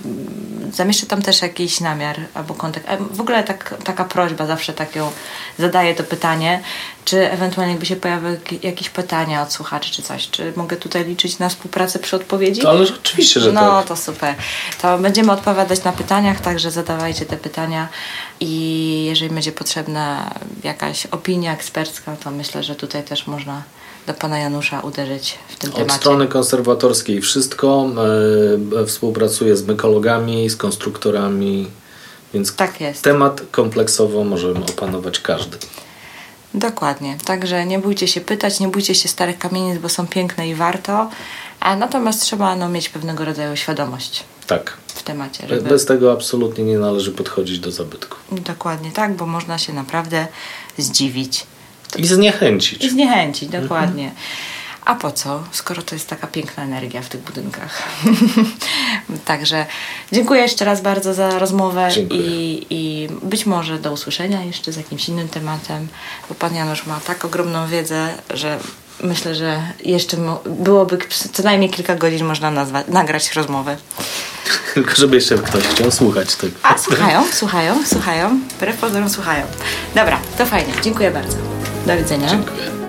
zamieszczę tam też jakiś namiar albo kontakt. W ogóle tak, taka prośba, zawsze tak ją zadaję to pytanie, czy ewentualnie jakby się pojawiły jakieś pytania od słuchaczy czy coś, czy mogę tutaj liczyć na współpracę przy odpowiedzi? To, ale oczywiście, że no, tak. No to super. To będziemy odpowiadać na pytaniach, także zadawajcie te pytania i jeżeli będzie potrzebna jakaś opinia ekspercka, to myślę, że tutaj też można do pana Janusza uderzyć w tym Od temacie? Od strony konserwatorskiej wszystko. E, współpracuję z mykologami, z konstruktorami, więc tak jest. temat kompleksowo możemy opanować każdy. Dokładnie. Także nie bójcie się pytać, nie bójcie się starych kamienic, bo są piękne i warto. A natomiast trzeba no, mieć pewnego rodzaju świadomość. Tak. W temacie. Żeby... Bez tego absolutnie nie należy podchodzić do zabytku. Dokładnie tak, bo można się naprawdę zdziwić i zniechęcić. I zniechęcić, dokładnie. Mhm. A po co, skoro to jest taka piękna energia w tych budynkach? Także dziękuję jeszcze raz bardzo za rozmowę i, i być może do usłyszenia jeszcze z jakimś innym tematem, bo Pan Janusz ma tak ogromną wiedzę, że myślę, że jeszcze byłoby co najmniej kilka godzin można nazwać, nagrać rozmowę. Tylko żeby jeszcze ktoś chciał słuchać tego. A, słuchają, słuchają, słuchają. Wbrew pozorom słuchają. Dobra, to fajnie. Dziękuję bardzo. Do widzenia. Dziękuję.